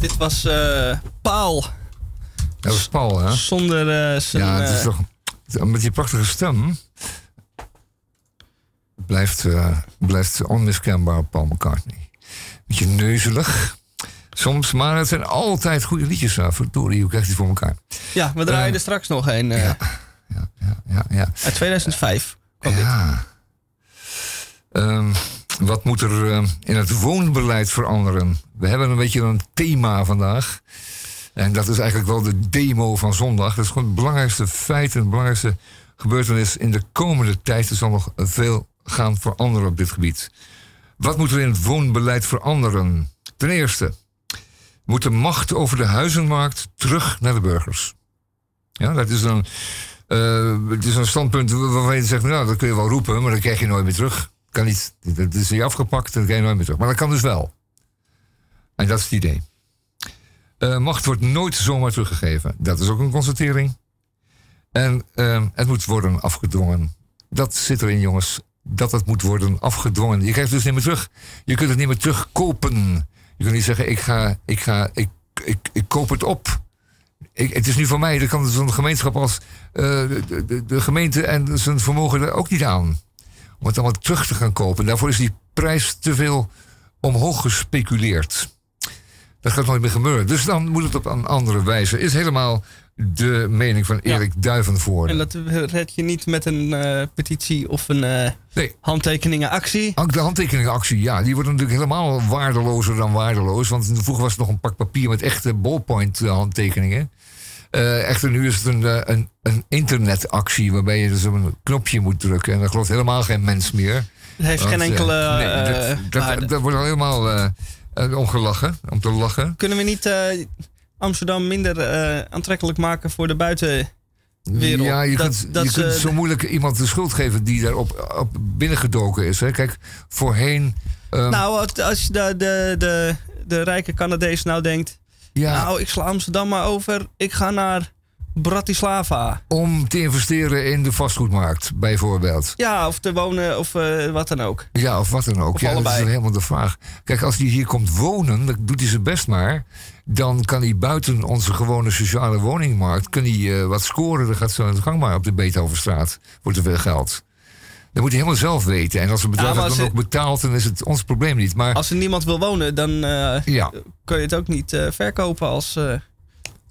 Dit was eh, Paul. Dat was Paul, hè? Zonder eh, zijn... Ja, het is eh, toch... Met die prachtige stem... Blijft, eh, blijft onmiskenbaar Paul McCartney. Beetje neuzelig. Soms, maar het zijn altijd goede liedjes. Uh, verdorie, hoe krijgt hij voor elkaar? ja, we draaien eh, er straks nog een. eh, ja. Ja, ja. Uit 2005 kwam dit. Ja. Ehm, wat moet er eh, in het woonbeleid veranderen? We hebben een beetje een thema vandaag. En dat is eigenlijk wel de demo van zondag. Dat is gewoon het belangrijkste feit en het belangrijkste gebeurtenis in de komende tijd. Er zal nog veel gaan veranderen op dit gebied. Wat moet er in het woonbeleid veranderen? Ten eerste moet de macht over de huizenmarkt terug naar de burgers. Ja, dat is een, eh, het is een standpunt waarvan je zegt, nou, dat kun je wel roepen, maar dat krijg je nooit meer terug. Kan niet. Dat is je afgepakt dat krijg je nooit meer terug. Maar dat kan dus wel. En dat is het idee. Eh, macht wordt nooit zomaar teruggegeven. Dat is ook een constatering. En eh, het moet worden afgedwongen. Dat zit erin, jongens. Dat het moet worden afgedwongen. Je krijgt het dus niet meer terug. Je kunt het niet meer terugkopen. Je kunt niet zeggen, ik ga, ik ga, ik, ik, ik koop het op. Ik, het is nu van mij, dat kan zo'n gemeenschap als eh, de, de, de gemeente en zijn vermogen er ook niet aan. Om het allemaal terug te gaan kopen. Daarvoor is die prijs te veel omhoog gespeculeerd. Dat gaat nooit meer gebeuren. Dus dan moet het op een andere wijze. Is helemaal de mening van Erik Duivenvoorde. En dat red je niet met een eh, petitie of een eh, Nee. handtekeningenactie. Ook de handtekeningenactie, ja, die wordt natuurlijk helemaal waardelozer dan waardeloos. Want vroeger was het nog een pak papier met echte ballpoint eh, handtekeningen. Echter, nu is het een, een, een internetactie waarbij je dus op een knopje moet drukken. En dat gelooft helemaal geen mens meer. Het heeft geen Want, enkele nee, dat, dat, waarde. dat wordt al helemaal om gelachen, om te lachen. Kunnen we niet Amsterdam minder eh, aantrekkelijk maken voor de buitenwereld? Ja, je Dat- kunt, dat je kunt zo moeilijk iemand de schuld geven die daarop op binnengedoken is. Hè. Kijk, voorheen... ehm, Nou, als, als de, de, de, de rijke Canadees nou denkt... ja, Nou, ik sla Amsterdam maar over. Ik ga naar Bratislava. om te investeren in de vastgoedmarkt, bijvoorbeeld. Ja, of te wonen of eh, wat dan ook. Ja, of wat dan ook. Of ja, dat allebei. is dan helemaal de vraag. Kijk, als hij hier komt wonen, dan doet hij zijn best maar. Dan kan hij buiten onze gewone sociale woningmarkt kan hij, eh, wat scoren. Dan gaat zo aan de gang maar op de Beethovenstraat voor te veel geld. Dat moet hij helemaal zelf weten. En als het bedrijf Ja, het dan ook betaalt, dan is het ons probleem niet. Maar Als er niemand wil wonen, dan eh, ja, kun je het ook niet verkopen als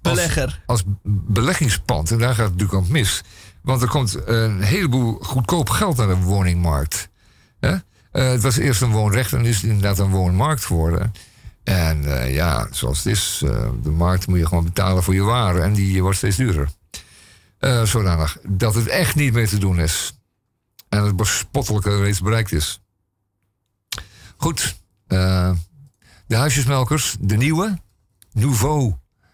belegger. als beleggingspand, en daar gaat het natuurlijk aan mis. Want er komt een heleboel goedkoop geld naar de woningmarkt. Eh, het was eerst een woonrecht en is het inderdaad een woonmarkt geworden. En eh, ja, zoals het is, eh, de markt moet je gewoon betalen voor je waren. En die wordt steeds duurder. Zodanig dat het echt niet meer te doen is. En het bespottelijke reeds bereikt is. Goed, de huisjesmelkers, de nieuwe, Nouveau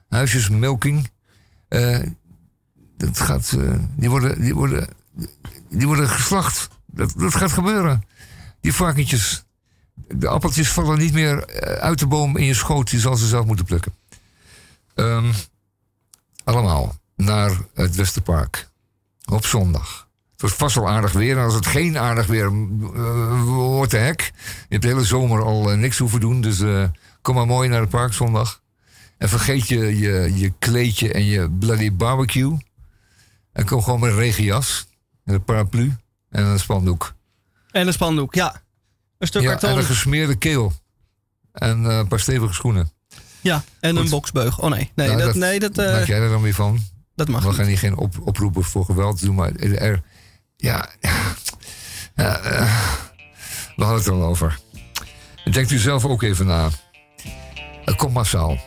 huisjesmelking. eh, dat gaat, eh, die, worden, die, worden, die worden geslacht. Dat, dat gaat gebeuren. Die varkentjes. De appeltjes vallen niet meer eh, uit de boom in je schoot. Je zal ze zelf moeten plukken. Ehm, allemaal naar het Westerpark. Op zondag. Het wordt vast wel aardig weer. En als het geen aardig weer wordt, de hek. Je hebt de hele zomer al niks hoeven doen. Dus kom maar mooi naar het park zondag. En vergeet je, je, je kleedje en je bloody barbecue. En kom gewoon met een regenjas. En een paraplu. En een spandoek. En een spandoek, ja. Een stuk Ja, karton. en een gesmeerde keel. En eh, een paar stevige schoenen. ja, en een boksbeug. Oh nee, nee, Nou, dat, nee, dat, eh, Maak jij er dan weer van? dat mag We niet. gaan hier geen op, oproepen voor geweld doen, maar er, ja, ja, eh, we hadden het er al over. Denkt u zelf ook even na. Eh, Kom massaal.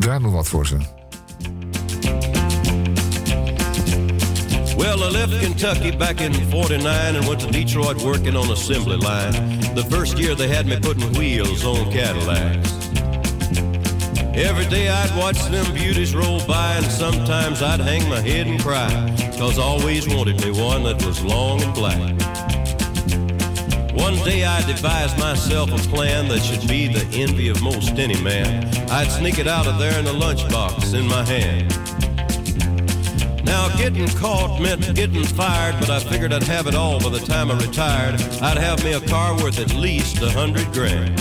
Draai me wat voor ze. Well, I left Kentucky back in 49 and went to Detroit working on assembly line. The first year they had me putting wheels on Cadillacs. Every day I'd watch them beauties roll by and sometimes I'd hang my head and cry. Cause I always wanted me one that was long and black. One day I devised myself a plan that should be the envy of most any man. I'd sneak it out of there in a lunchbox in my hand. Now, getting caught meant getting fired, but I figured I'd have it all by the time I retired. I'd have me a car worth at least a hundred grand.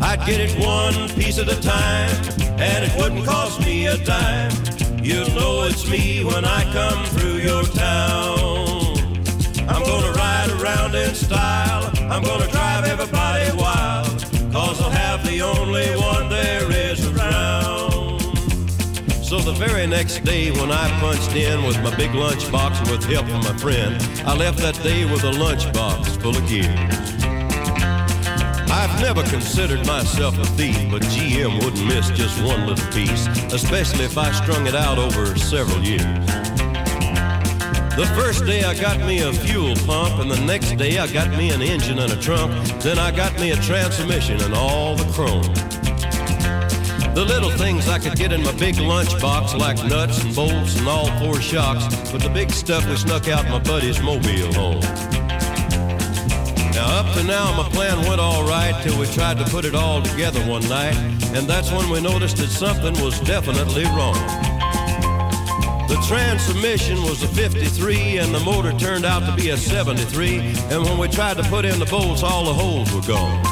I'd get it one piece at a time, and it wouldn't cost me a dime. You'll know it's me when I come through your town. I'm gonna ride around in style, I'm gonna drive everybody wild, cause I'll have the only one there is around. So the very next day when I punched in with my big lunchbox with help from my friend, I left that day with a lunchbox full of gears. I've never considered myself a thief, but GM wouldn't miss just one little piece, especially if I strung it out over several years. The first day I got me a fuel pump, and the next day I got me an engine and a trunk. Then I got me a transmission and all the chrome. The little things I could get in my big lunchbox, like nuts and bolts and all four shocks, but the big stuff we snuck out my buddy's mobile home. Now, up to now, my plan went all right till we tried to put it all together one night, and that's when we noticed that something was definitely wrong. The transmission was a 53, and the motor turned out to be a 73, and when we tried to put in the bolts, all the holes were gone.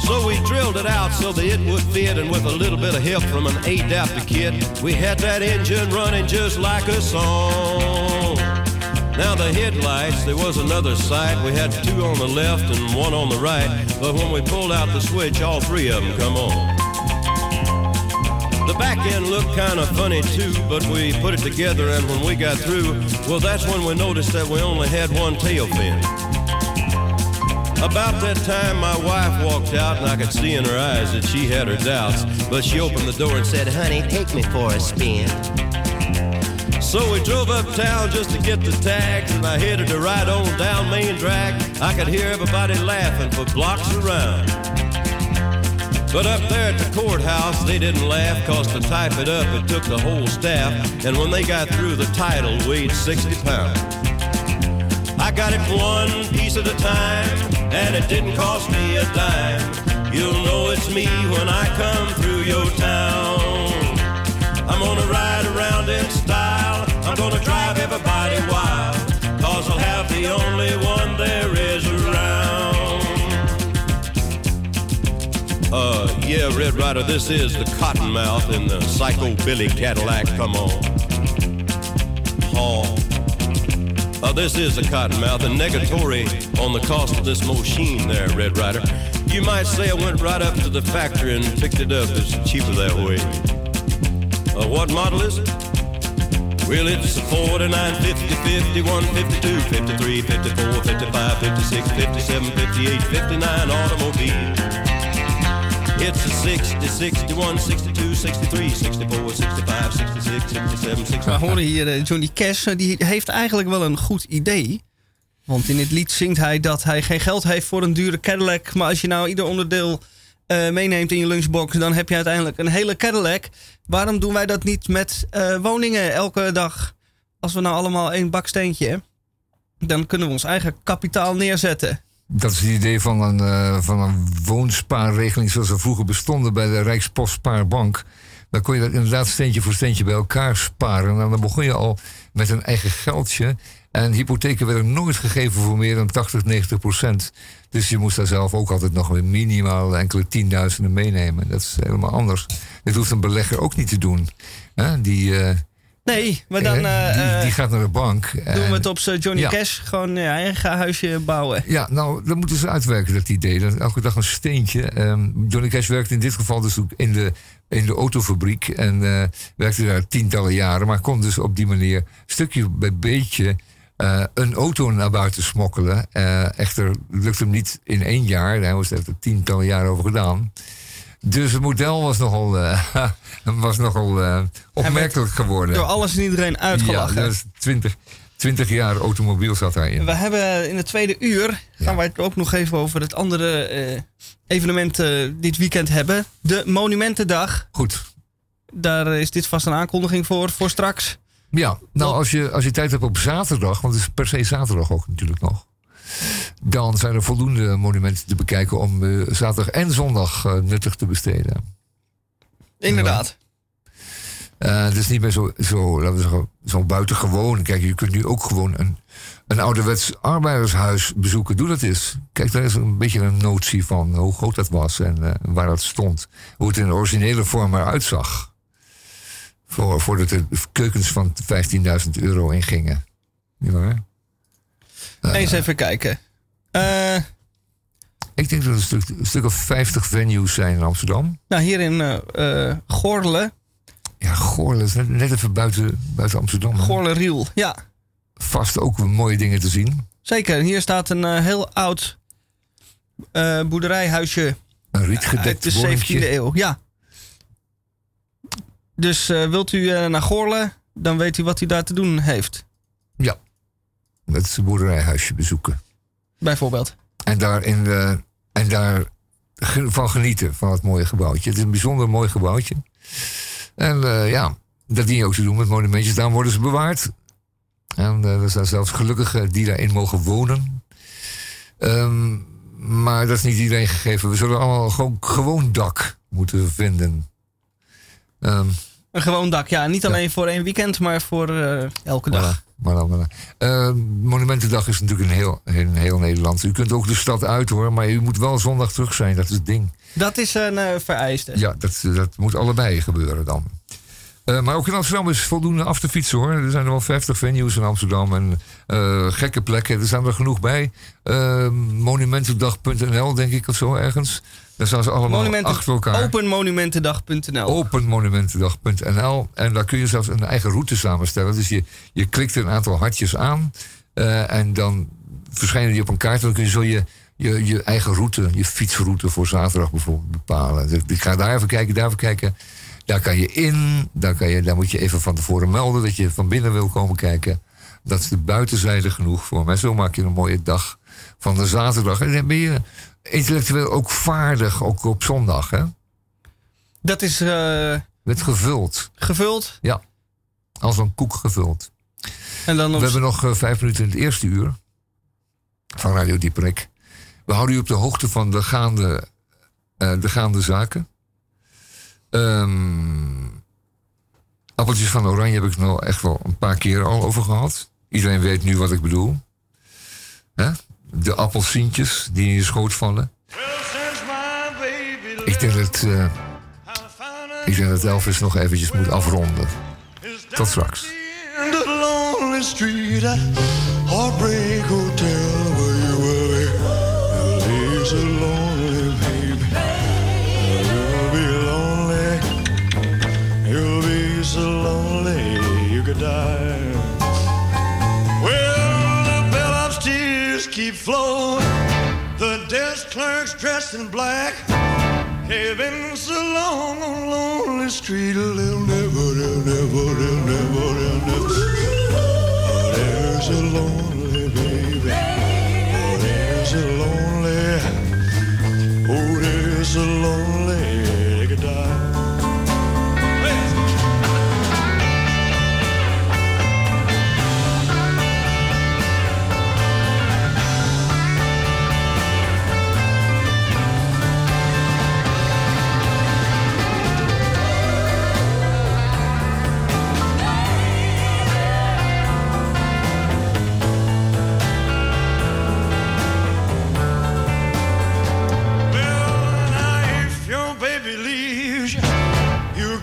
So we drilled it out so that it would fit, and with a little bit of help from an adapter kit, we had that engine running just like a song. Now the headlights, there was another sight. We had two on the left and one on the right. But when we pulled out the switch, all three of them come on. The back end looked kind of funny too, but we put it together and when we got through, well that's when we noticed that we only had one tail fin. About that time my wife walked out and I could see in her eyes that she had her doubts, but she opened the door and said, honey, take me for a spin. So we drove uptown just to get the tags, and I headed to ride on down Main Drag. I could hear everybody laughing for blocks around. But up there at the courthouse, they didn't laugh, cause to type it up, it took the whole staff. And when they got through, the title weighed 60 pounds. I got it one piece at a time, and it didn't cost me a dime. You'll know it's me when I come through your town. I'm gonna ride around in style. I'm gonna drive everybody wild. Cause I'll have the only one Uh, yeah, Red Rider, this is the Cottonmouth in the Psycho Billy Cadillac. Come on. Oh. Uh, this is the Cottonmouth and negatory on the cost of this machine there, Red Rider. You might say I went right up to the factory and picked it up. It's cheaper that way. Uh, what model is it? Well, it's a 49, 50, 51, 52, 53, 54, 55, 56, 57, 58, 59 automobile. It's a 60, 61, 62, 63, 64, 65, 66, 67, 68. We horen hier eh, Johnny Cash. eh, Die heeft eigenlijk wel een goed idee. Want in het lied zingt hij dat hij geen geld heeft voor een dure Cadillac. Maar als je nou ieder onderdeel eh, meeneemt in je lunchbox, dan heb je uiteindelijk een hele Cadillac. Waarom doen wij dat niet met woningen elke dag? Als we nou allemaal één baksteentje dan kunnen we ons eigen kapitaal neerzetten. Dat is het idee van een, eh, van een woonspaarregeling zoals er vroeger bestonden bij de Rijkspostpaarbank. Dan kon je dat inderdaad steentje voor steentje bij elkaar sparen. En dan begon je al met een eigen geldje. En hypotheken werden nooit gegeven voor meer dan 80, 90 procent. Dus je moest daar zelf ook altijd nog weer minimaal enkele tienduizenden meenemen. Dat is helemaal anders. Dit hoeft een belegger ook niet te doen. Die, eh, Nee, maar dan eh, eh, die, eh, die gaat naar de bank. doen en- we het op Johnny Ja. Cash. Gewoon je eigen huisje bouwen. Ja, nou, dat moeten ze uitwerken, dat idee. Dat elke dag een steentje. Ehm, Johnny Cash werkte in dit geval dus ook in de, in de autofabriek. En werkte daar tientallen jaren. Maar kon dus op die manier stukje bij beetje een auto naar buiten smokkelen. Eh, echter lukte hem niet in één jaar. Hij was er tientallen jaren over gedaan. Dus het model was nogal, eh, was nogal eh, opmerkelijk geworden. Door alles en iedereen uitgelachen. Ja, is 20, 20 jaar automobiel zat daarin. We hebben in het tweede uur gaan wij het ook nog even over het andere eh, evenement dit weekend hebben. De Monumentendag. Goed. Daar is dit vast een aankondiging voor, voor straks. Ja, nou als je, als je tijd hebt op zaterdag, want het is per se zaterdag ook natuurlijk nog. Dan zijn er voldoende monumenten te bekijken om eh, zaterdag en zondag eh, nuttig te besteden. Inderdaad. Eh, het is niet meer zo, zo, laten we zeggen, zo buitengewoon. Kijk, je kunt nu ook gewoon een, een ouderwets arbeidershuis bezoeken. Doe dat eens. Kijk, daar is een beetje een notie van hoe groot dat was en waar dat stond. Hoe het in de originele vorm eruit zag. Voor, voordat er keukens van 15.000 euro ingingen. Niet waar? Eens even kijken. Eh, Ik denk dat er een stuk, een stuk of 50 venues zijn in Amsterdam. nou, hier in eh eh, Goorle. Ja, Goorlen is net, net even buiten, buiten Amsterdam. hè? Goorle-Riel. Ja, Vast ook mooie dingen te zien. zeker. Hier staat een eh, heel oud eh, boerderijhuisje Een uit rietgedekt de 17e woningje. eeuw. Ja. Dus eh, wilt u eh, naar Goorle, dan weet u wat u daar te doen heeft. Ja, het boerderijhuisje bezoeken. Bijvoorbeeld. En daar, in de, en daar van genieten van het mooie gebouwtje. Het is een bijzonder mooi gebouwtje. En eh, ja, dat dien je ook te doen met monumentjes. Daarom worden ze bewaard. En eh, er zijn zelfs gelukkigen die daarin mogen wonen. Ehm, maar dat is niet iedereen gegeven. We zullen allemaal gewoon, gewoon dak moeten vinden. Ehm, Een gewoon dak. Ja, niet alleen voor één weekend, maar voor eh, elke dag. Voilà, voilà. Eh, Monumentendag is natuurlijk in heel, in heel Nederland. U kunt ook de stad uit hoor, maar u moet wel zondag terug zijn. Dat is het ding. Dat is een eh, vereiste. Ja, dat, dat moet allebei gebeuren dan. Maar ook in Amsterdam is voldoende af te fietsen hoor. Er zijn er wel 50 venues in Amsterdam en eh, gekke plekken. Er staan er genoeg bij. Eh, monumentendag.nl denk ik of zo ergens. Daar staan ze allemaal Monumenten, achter elkaar. openmonumentendag.nl. openmonumentendag.nl. En daar kun je zelfs een eigen route samenstellen. Dus je, je klikt een aantal hartjes aan. eh, en dan verschijnen die op een kaart. En dan kun je zo je, je, je eigen route, je fietsroute voor zaterdag bijvoorbeeld bepalen. Dus ik ga daar even kijken, daar even kijken. Daar kan je in. Daar, kan je, daar moet je even van tevoren melden dat je van binnen wil komen kijken. Dat is de buitenzijde genoeg voor mij. Zo maak je een mooie dag van de zaterdag. En dan ben je intellectueel ook vaardig, ook op zondag. Hè? Dat is eh, Met gevuld. gevuld. Ja, als een koek gevuld. En dan We hebben nog eh, vijf minuten in het eerste uur van Radio Dieperik. We houden u op de hoogte van de gaande, eh, de gaande zaken. Ehm, appeltjes van oranje heb ik nog echt wel een paar keer al over gehad. Iedereen weet nu wat ik bedoel. Hè? De appelsientjes die in je schoot vallen. Ik denk dat, eh, ik denk dat Elvis nog eventjes moet afronden. Tot straks. end flowing. The desk clerk's dressed in black. Been so long on lonely street, they'll never, they'll never, they'll never, they'll never. Oh, they're so lonely, baby. Oh, they're lonely. Oh, they're so lonely,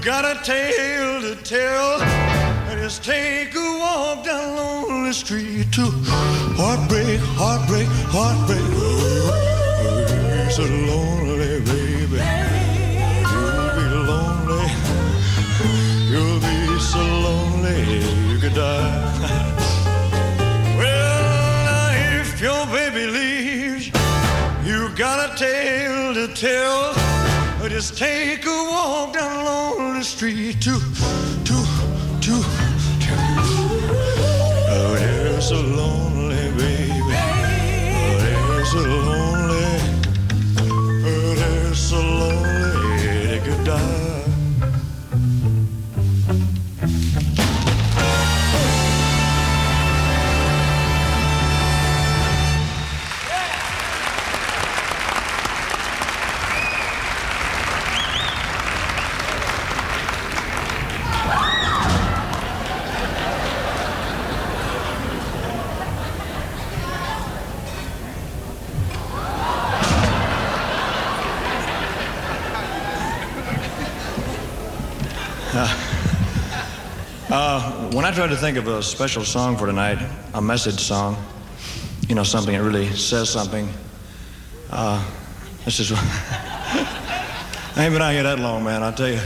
got a tale to tell. And just take a walk down lonely street to heartbreak, heartbreak, heartbreak. Oh, you're so lonely, baby. You'll be lonely. You'll be so lonely you could die. well, if your baby leaves you got a tale to tell. Just take a walk down lonely street to, I tried to think of a special song for tonight, a message song, you know, something that really says something, uh, this is. I ain't been out here that long, man, I'll tell you.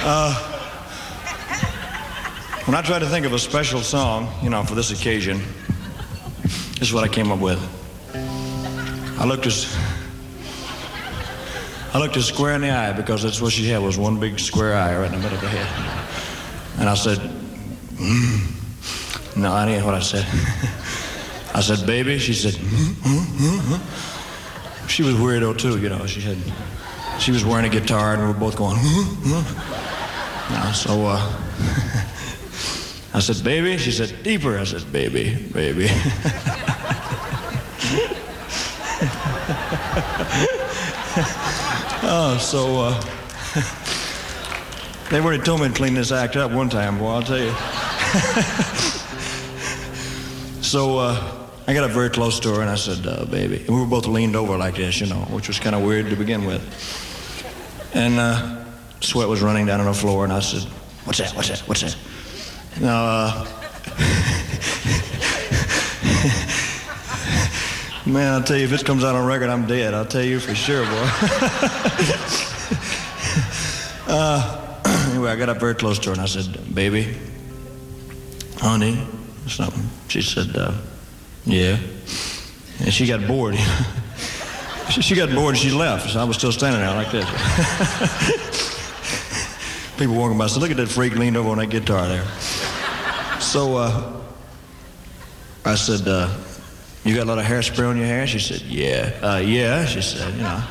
Uh, when I tried to think of a special song, you know, for this occasion, this is what I came up with. I looked as I looked her square in the eye because that's what she had was one big square eye right in the middle of her head. And I said, mm. no, that ain't what I said. I said, baby. She said, mm, she was weirdo too, you know. She had, she was wearing a guitar and we were both going. You so uh, I said, baby. She said, deeper. I said, baby, baby. oh, so uh, they already told me to clean this act up one time, boy, I'll tell you. so uh, I got up very close to her and I said, uh, baby. And we were both leaned over like this, you know, which was kind of weird to begin with. And uh, sweat was running down on the floor and I said, what's that, what's that, what's that? Now, uh, man, I'll tell you, if this comes out on record, I'm dead. I'll tell you for sure, boy. uh, anyway, I got up very close to her and I said, baby, honey, something. She said, uh, yeah. And she got bored. she, got bored and she left. So I was still standing there like this. People walking by said, look at that freak leaned over on that guitar there. So uh, I said, uh, you got a lot of hairspray on your hair? She said, yeah. Uh, yeah, she said, you know.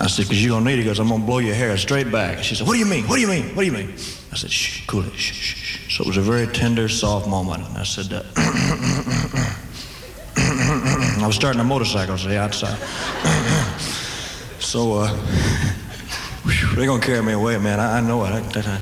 I said, because you're going to need it because I'm going to blow your hair straight back. She said, what do you mean? What do you mean? What do you mean? I said, shh, cool it. Shh, shh, shh. So it was a very tender, soft moment. And I said, uh, I was starting a motorcycle, see, outside. so uh, they're going to carry me away, man. I, I know it. I, I,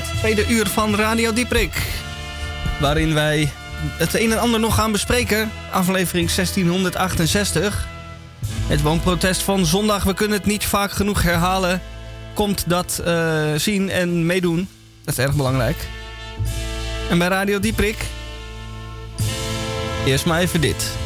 het tweede uur van Radio Dieprik. Waarin wij het een en ander nog gaan bespreken. Aflevering 1668. Het woonprotest van zondag, we kunnen het niet vaak genoeg herhalen. Komt dat eh, zien en meedoen. Dat is erg belangrijk. En bij Radio Dieprik... Eerst maar even dit.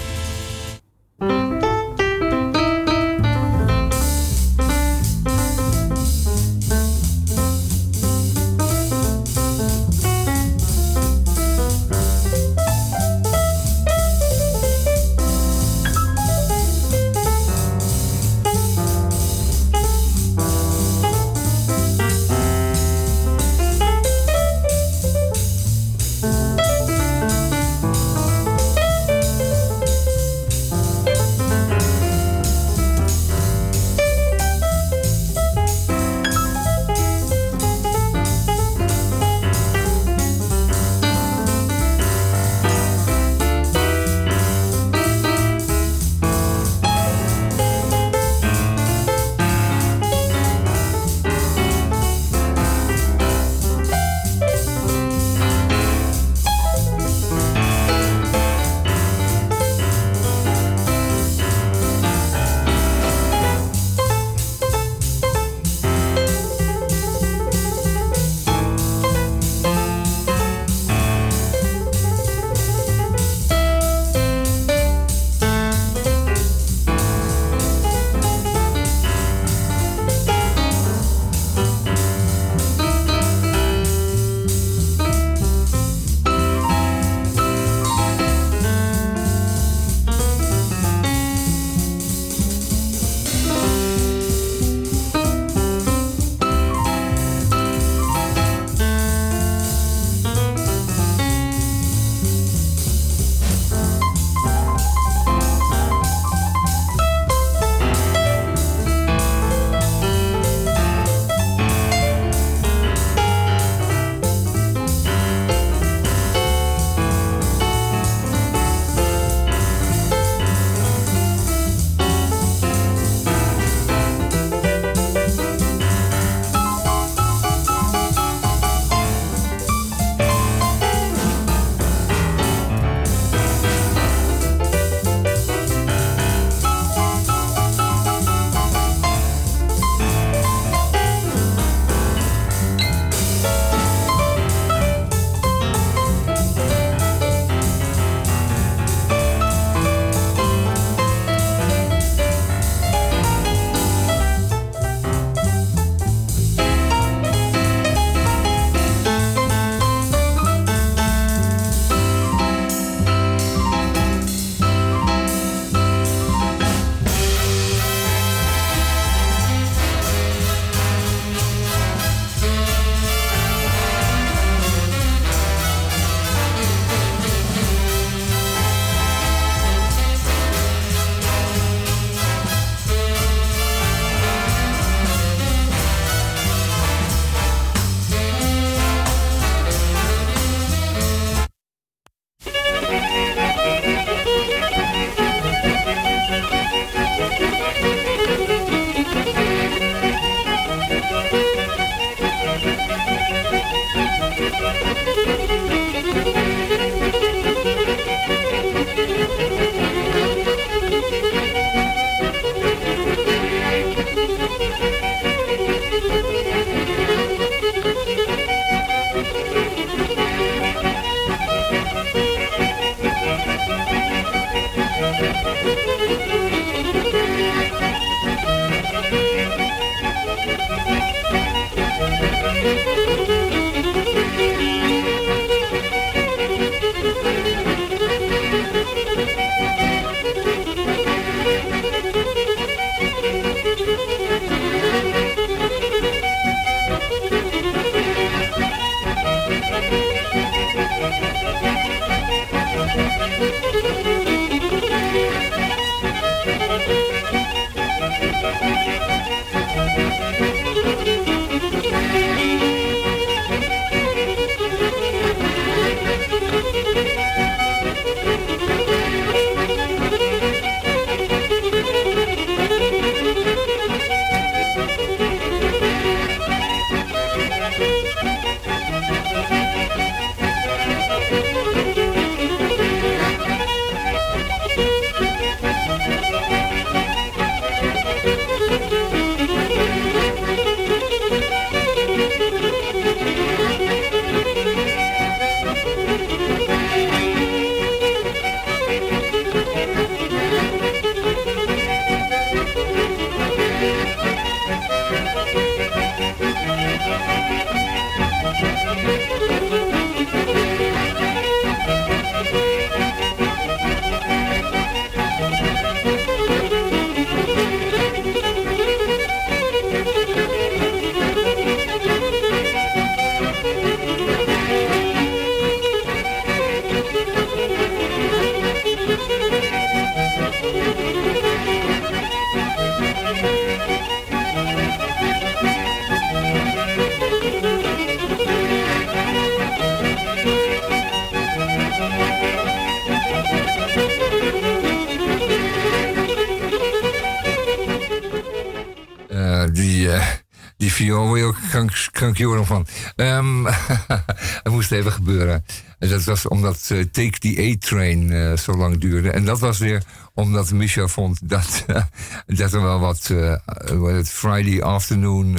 Die viool word je ook krank, krankjoren van. Ehm het moest even gebeuren. En dat was omdat eh, Take the A-Train eh, zo lang duurde. En dat was weer omdat Michel vond dat, dat er wel wat eh, Friday afternoon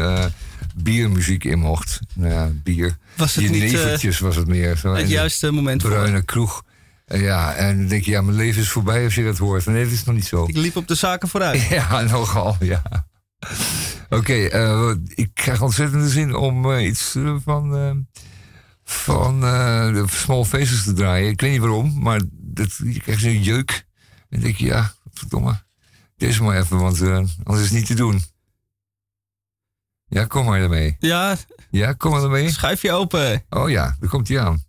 biermuziek in mocht. Nou ja, bier. Was het niet, was het meer. Zo. Het juiste moment voor. Bruine kroeg. Ja, en dan denk je, ja, mijn leven is voorbij als je dat hoort. Nee, dat is nog niet zo. Ik liep op de zaken vooruit. Ja, nogal, ja. Oké, eh, ik krijg ontzettend de zin om eh, iets eh, van, van de Small Faces te draaien. Ik weet niet waarom, maar dat, je krijgt zo'n jeuk. En dan denk je, ja, verdomme, deze maar even, want anders is het niet te doen. Ja, kom maar ermee. Ja, Ja, kom maar ermee. schuif je open. Oh ja, daar komt hij aan.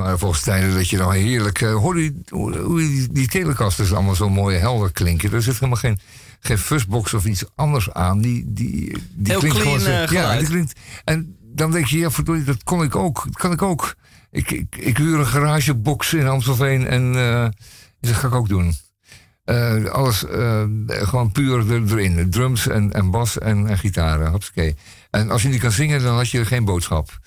Waren volgens tijden dat je dan heerlijk... hoorde je hoe, hoe die, die telecasters allemaal zo mooi helder klinken. Er zit helemaal geen, geen fuzzbox of iets anders aan. Die, die, die Heel klinkt clean, gewoon zo- eh, Ja, die klinkt... En dan denk je, ja, verdorie, dat kon ik ook. Dat kan ik ook. Ik, ik, ik huur een garagebox in Amstelveen en eh, dat ga ik ook doen. Alles gewoon puur er- erin. Drums en, en bas en, en gitaren. Hopsakee. En als je niet kan zingen, dan had je geen boodschap.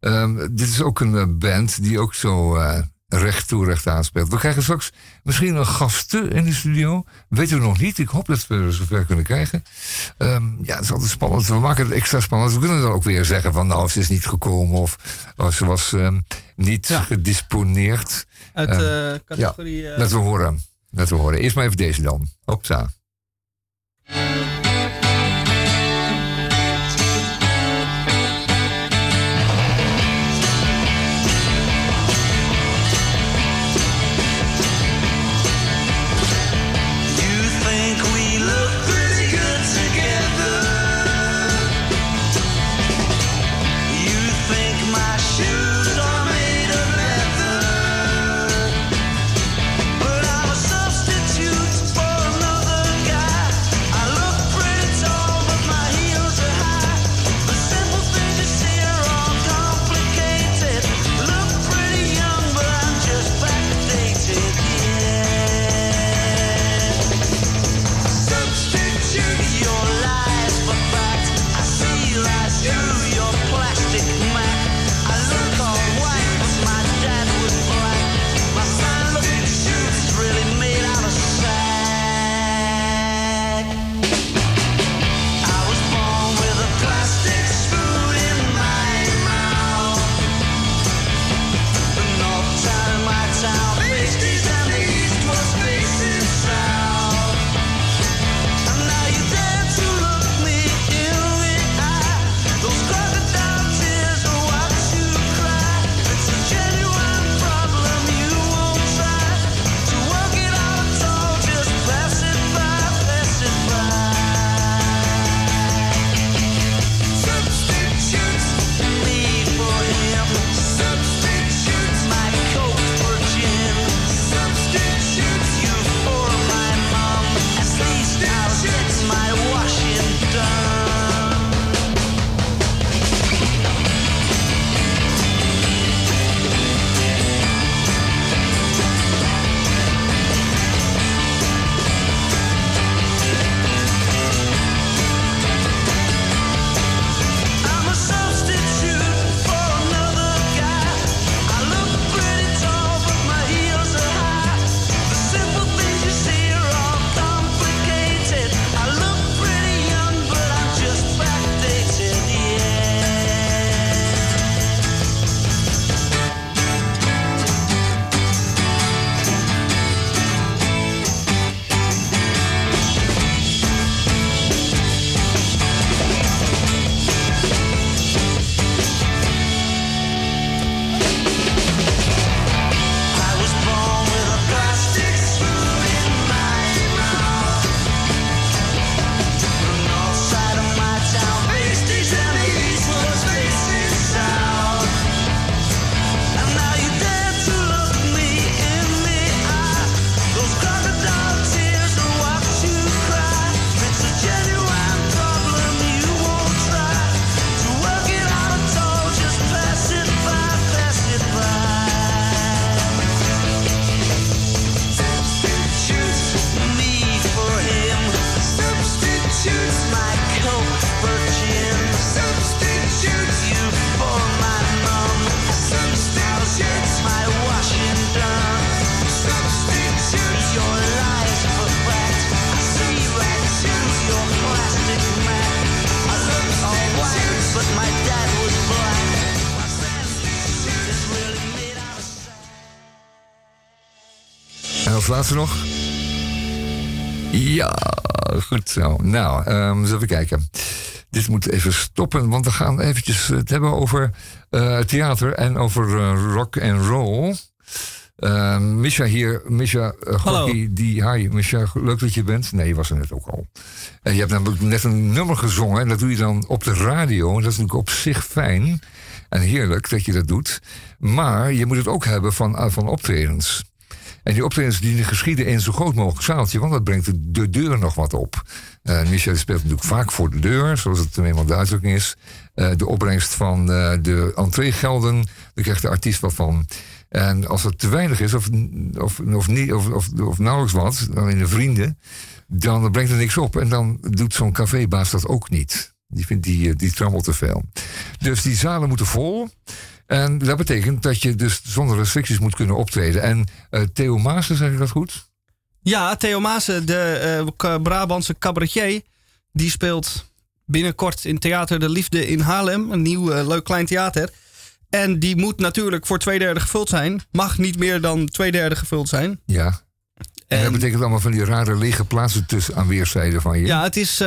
Ehm, dit is ook een eh, band die ook zo eh, recht toe recht aanspeelt. We krijgen straks misschien een gasten in de studio. Weten we nog niet. Ik hoop dat we er zover kunnen krijgen. Ehm, ja, het is altijd spannend. We maken het extra spannend. We kunnen dan ook weer zeggen van nou, ze is niet gekomen of oh, ze was ehm, niet Ja. gedisponeerd. Uit Eh, eh, categorie... eh, Laten we horen. Laten we horen. Eerst maar even deze dan. Hopsa. Laatste nog? Ja, goed zo. Nou, ehm eens even kijken. Dit moet even stoppen, want we gaan eventjes het hebben over eh, theater en over eh, rock en roll. Eh, Misha hier, Misha uh, die, hi, Misha, leuk dat je bent. Nee, je was er net ook al. En je hebt namelijk net een nummer gezongen en dat doe je dan op de radio. En dat is natuurlijk op zich fijn. En heerlijk dat je dat doet. Maar je moet het ook hebben van, van optredens. En die optredens die geschieden in zo groot mogelijk zaaltje, want dat brengt de, de deur nog wat op. Eh Michel speelt natuurlijk vaak voor de deur, zoals het nu eenmaal de is. Eh, de opbrengst van eh, de entreegelden, daar krijgt de artiest wat van. En als het te weinig is, of, of, of, niet, of, of, of nauwelijks wat, in de vrienden, dan brengt er niks op. En dan doet zo'n cafébaas dat ook niet. Die vindt die, die trammelt te veel. Dus die zalen moeten vol. En dat betekent dat je dus zonder restricties moet kunnen optreden. En eh, Theo Maassen, zeg ik dat goed? Ja, Theo Maassen, de K- Brabantse cabaretier, die speelt binnenkort in Theater de Liefde in Haarlem. Een nieuw eh, leuk klein theater. En die moet natuurlijk voor twee derde gevuld zijn. Mag niet meer dan twee derde gevuld zijn. Ja. En, dat betekent allemaal van die rare lege plaatsen tussen aan weerszijden van je. Ja, het is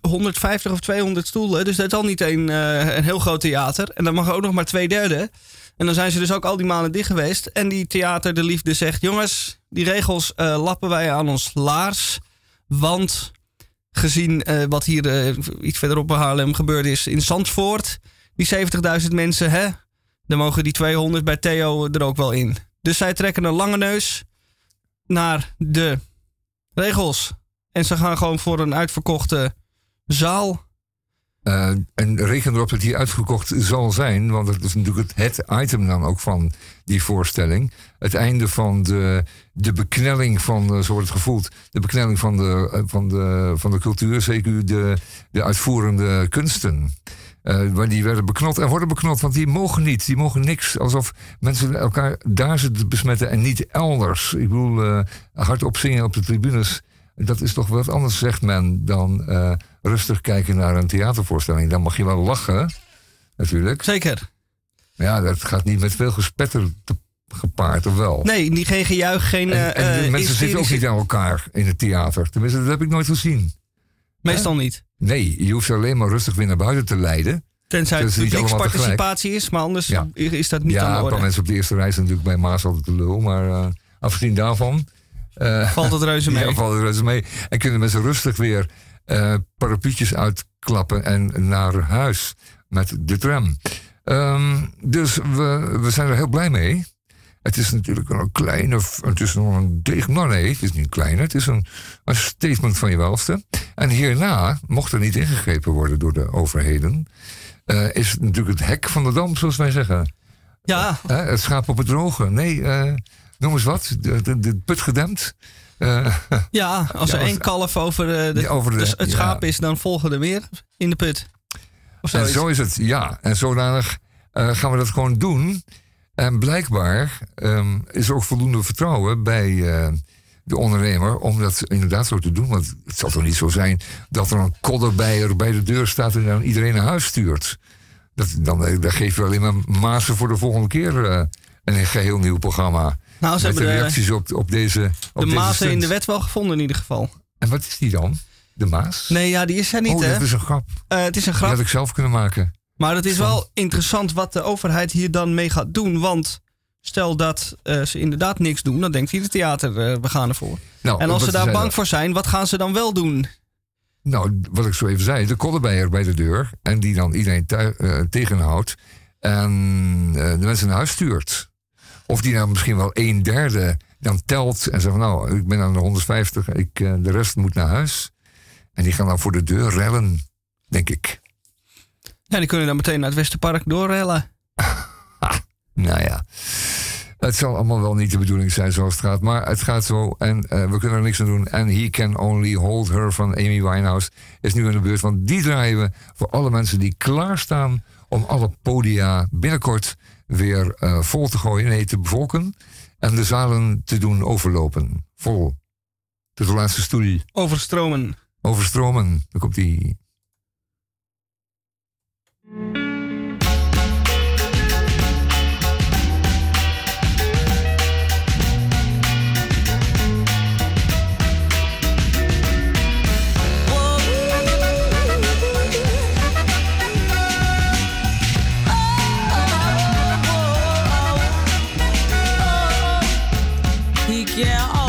150 of 200 stoelen. Dus dat is al niet een, eh, een heel groot theater. En dan mag ook nog maar twee derde. En dan zijn ze dus ook al die maanden dicht geweest. En die Theater de Liefde zegt... jongens, die regels eh, lappen wij aan ons laars. Want gezien eh, wat hier iets verderop bij Haarlem gebeurd is in Zandvoort... die 70.000 mensen, hè, dan mogen die 200 bij Theo er ook wel in. Dus zij trekken een lange neus naar de regels. En ze gaan gewoon voor een uitverkochte zaal. Eh, en reken erop dat die uitgekocht zal zijn, want dat is natuurlijk het, item dan ook van die voorstelling. Het einde van de, de beknelling van, eh, zo wordt het gevoeld, de beknelling van de, eh, van de, van de cultuur, zeker de, de uitvoerende kunsten. Eh, waar die werden beknot en worden beknot, want die mogen niet, die mogen niks. Alsof mensen elkaar daar zitten te besmetten en niet elders. Ik bedoel, eh, hardop zingen op de tribunes, dat is toch wat anders, zegt men, dan rustig kijken naar een theatervoorstelling. Dan mag je wel lachen, natuurlijk. Zeker. Maar ja, dat gaat niet met veel gespetter te- gepaard, of wel? Nee, die geen gejuich, geen... En, en eh, de eh, mensen zitten ook niet aan elkaar in het theater. Tenminste, dat heb ik nooit gezien. Meestal niet. Nee, je hoeft ze alleen maar rustig weer naar buiten te leiden. Tenzij het niet publieksparticipatie is, maar anders Ja. is dat niet ja, aan de een paar mensen op de eerste reis zijn natuurlijk bij Maas altijd de lul. Maar eh, afgezien daarvan... Valt het reuze mee. Ja, valt het reuze mee. En kunnen mensen rustig weer eh parapluutjes uitklappen en naar huis met de tram. Ehm, dus we, we zijn er heel blij mee. Het is natuurlijk een kleine... Het is nog een deeg... Nou nee, het is niet klein. Het is een, een statement van je welste. En hierna, mocht er niet ingegrepen worden door de overheden... eh, is het natuurlijk het hek van de dam, zoals wij zeggen. Ja. Hè, het schaap op het droge. Nee, eh, noem eens wat. De, de, de put gedempt. Eh, Ja, als Ja, er één kalf over, eh, de, Ja, over de- dus het ja. schaap is, dan volgen er meer in de put. Of en zo is het, ja. En zodanig eh, gaan we dat gewoon doen. En blijkbaar ehm, is er ook voldoende vertrouwen bij de ondernemer om dat inderdaad zo te doen. Want het zal toch niet zo zijn dat er een kodderbijer bij de deur staat en dan iedereen naar huis stuurt. Dat, dan, dan geef je alleen maar mazen voor de volgende keer een geheel nieuw programma. Nou, ze Met de hebben de- reacties op, op deze op de mazen in de wet wel gevonden in ieder geval. En wat is die dan? De Maas? Nee, ja, die is er niet, oh, hè? dat is een grap. Eh, het is een Die grap. had ik zelf kunnen maken. Maar het is wel interessant wat de overheid hier dan mee gaat doen. Want stel dat eh, ze inderdaad niks doen, dan denkt ieder theater, eh, we gaan ervoor. Nou, en als ze daar bang dat? voor zijn, wat gaan ze dan wel doen? Nou, wat ik zo even zei, de kodderbijer bij de deur. En die dan iedereen tegenhoudt. En de mensen naar huis stuurt. Of die dan misschien wel een derde dan telt. En zegt van, nou, ik ben aan de 150. Ik, eh, de rest moet naar huis. En die gaan dan voor de deur rellen, denk ik. Ja, die kunnen dan meteen naar het Westerpark doorrellen. Nou ja. Het zal allemaal wel niet de bedoeling zijn zoals het gaat. Maar het gaat zo en eh, we kunnen er niks aan doen. En He Can Only Hold Her van Amy Winehouse is nu in de beurt. Want die draaien we voor alle mensen die klaarstaan om alle podia binnenkort weer eh, vol te gooien. Nee, te bevolken. En de zalen te doen overlopen. Vol. Tot de laatste stoel. Overstromen. Overstromen. Dan komt die. He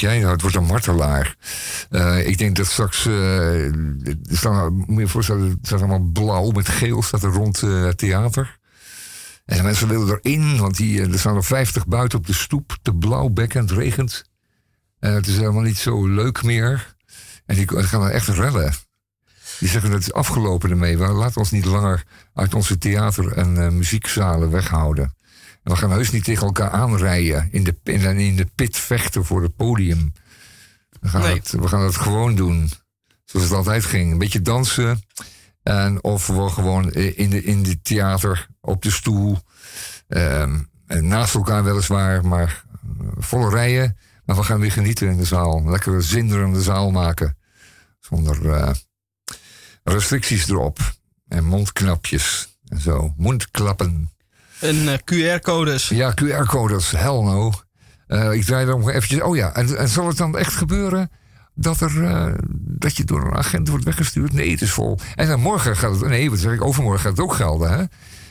jij nou? Het wordt een martelaar. Eh, ik denk dat straks... eh, er staan, moet je je voorstellen, het staat allemaal blauw met geel staat er rond eh, het theater. En de mensen willen erin, want die, eh, er staan er 50 buiten op de stoep. Te blauw, bekkend, regent. En het is helemaal niet zo leuk meer. En die gaan er echt rellen. Die zeggen het is afgelopen ermee. Laten ons niet langer uit onze theater- en eh, muziekzalen weghouden. We gaan heus niet tegen elkaar aanrijden. In de, in, in de pit vechten voor het podium. We gaan, Nee. het, we gaan het gewoon doen. Zoals het altijd ging. Een beetje dansen. En of we gewoon in de, in de theater op de stoel. ehm, naast elkaar weliswaar, maar eh, volle rijen. Maar we gaan weer genieten in de zaal. Lekker zinderende zaal maken. Zonder eh, restricties erop. En mondknapjes en zo. Mondklappen. En eh, QR-codes. Ja, QR-codes. Hell no. Eh, ik draai er nog eventjes... Oh ja, en, en zal het dan echt gebeuren dat, er, eh, dat je door een agent wordt weggestuurd? Nee, het is vol. En dan morgen gaat het... Nee, wat zeg ik? Overmorgen gaat het ook gelden, hè?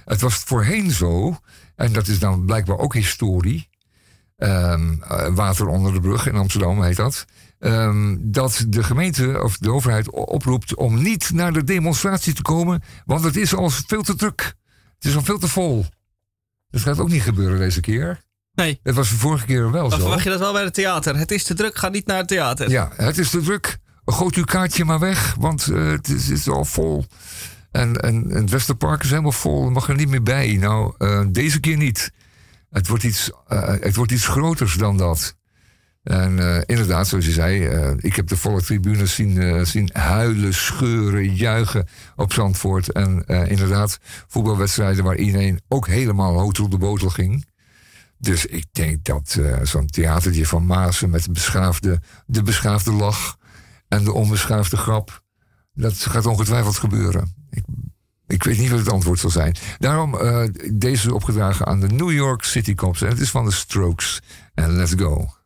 Het was voorheen zo, en dat is dan blijkbaar ook historie... eh, water onder de brug in Amsterdam heet dat... ehm, dat de gemeente of de overheid oproept om niet naar de demonstratie te komen... want het is al veel te druk. Het is al veel te vol. Dat gaat ook niet gebeuren deze keer. Nee. Het was de vorige keer wel Dan zo. verwacht je dat wel bij het theater. Het is te druk, ga niet naar het theater. Ja, het is te druk. Goot uw kaartje maar weg, want eh, het, is, het is al vol. En, en, en het Westerpark is helemaal vol, er mag er niet meer bij. Nou, eh, deze keer niet. Het wordt iets, eh, het wordt iets groters dan dat. En eh, inderdaad, zoals je zei, eh, ik heb de volle tribunes zien, eh, zien huilen, scheuren, juichen op Zandvoort. En inderdaad, voetbalwedstrijden waar iedereen ook helemaal hoog op de botel ging. Dus ik denk dat zo'n theatertje van Maasen met de beschaafde, de beschaafde lach en de onbeschaafde grap, dat gaat ongetwijfeld gebeuren. Ik, ik weet niet wat het antwoord zal zijn. Daarom deze opgedragen aan de New York City Cops. En het is van de Strokes. En let's go.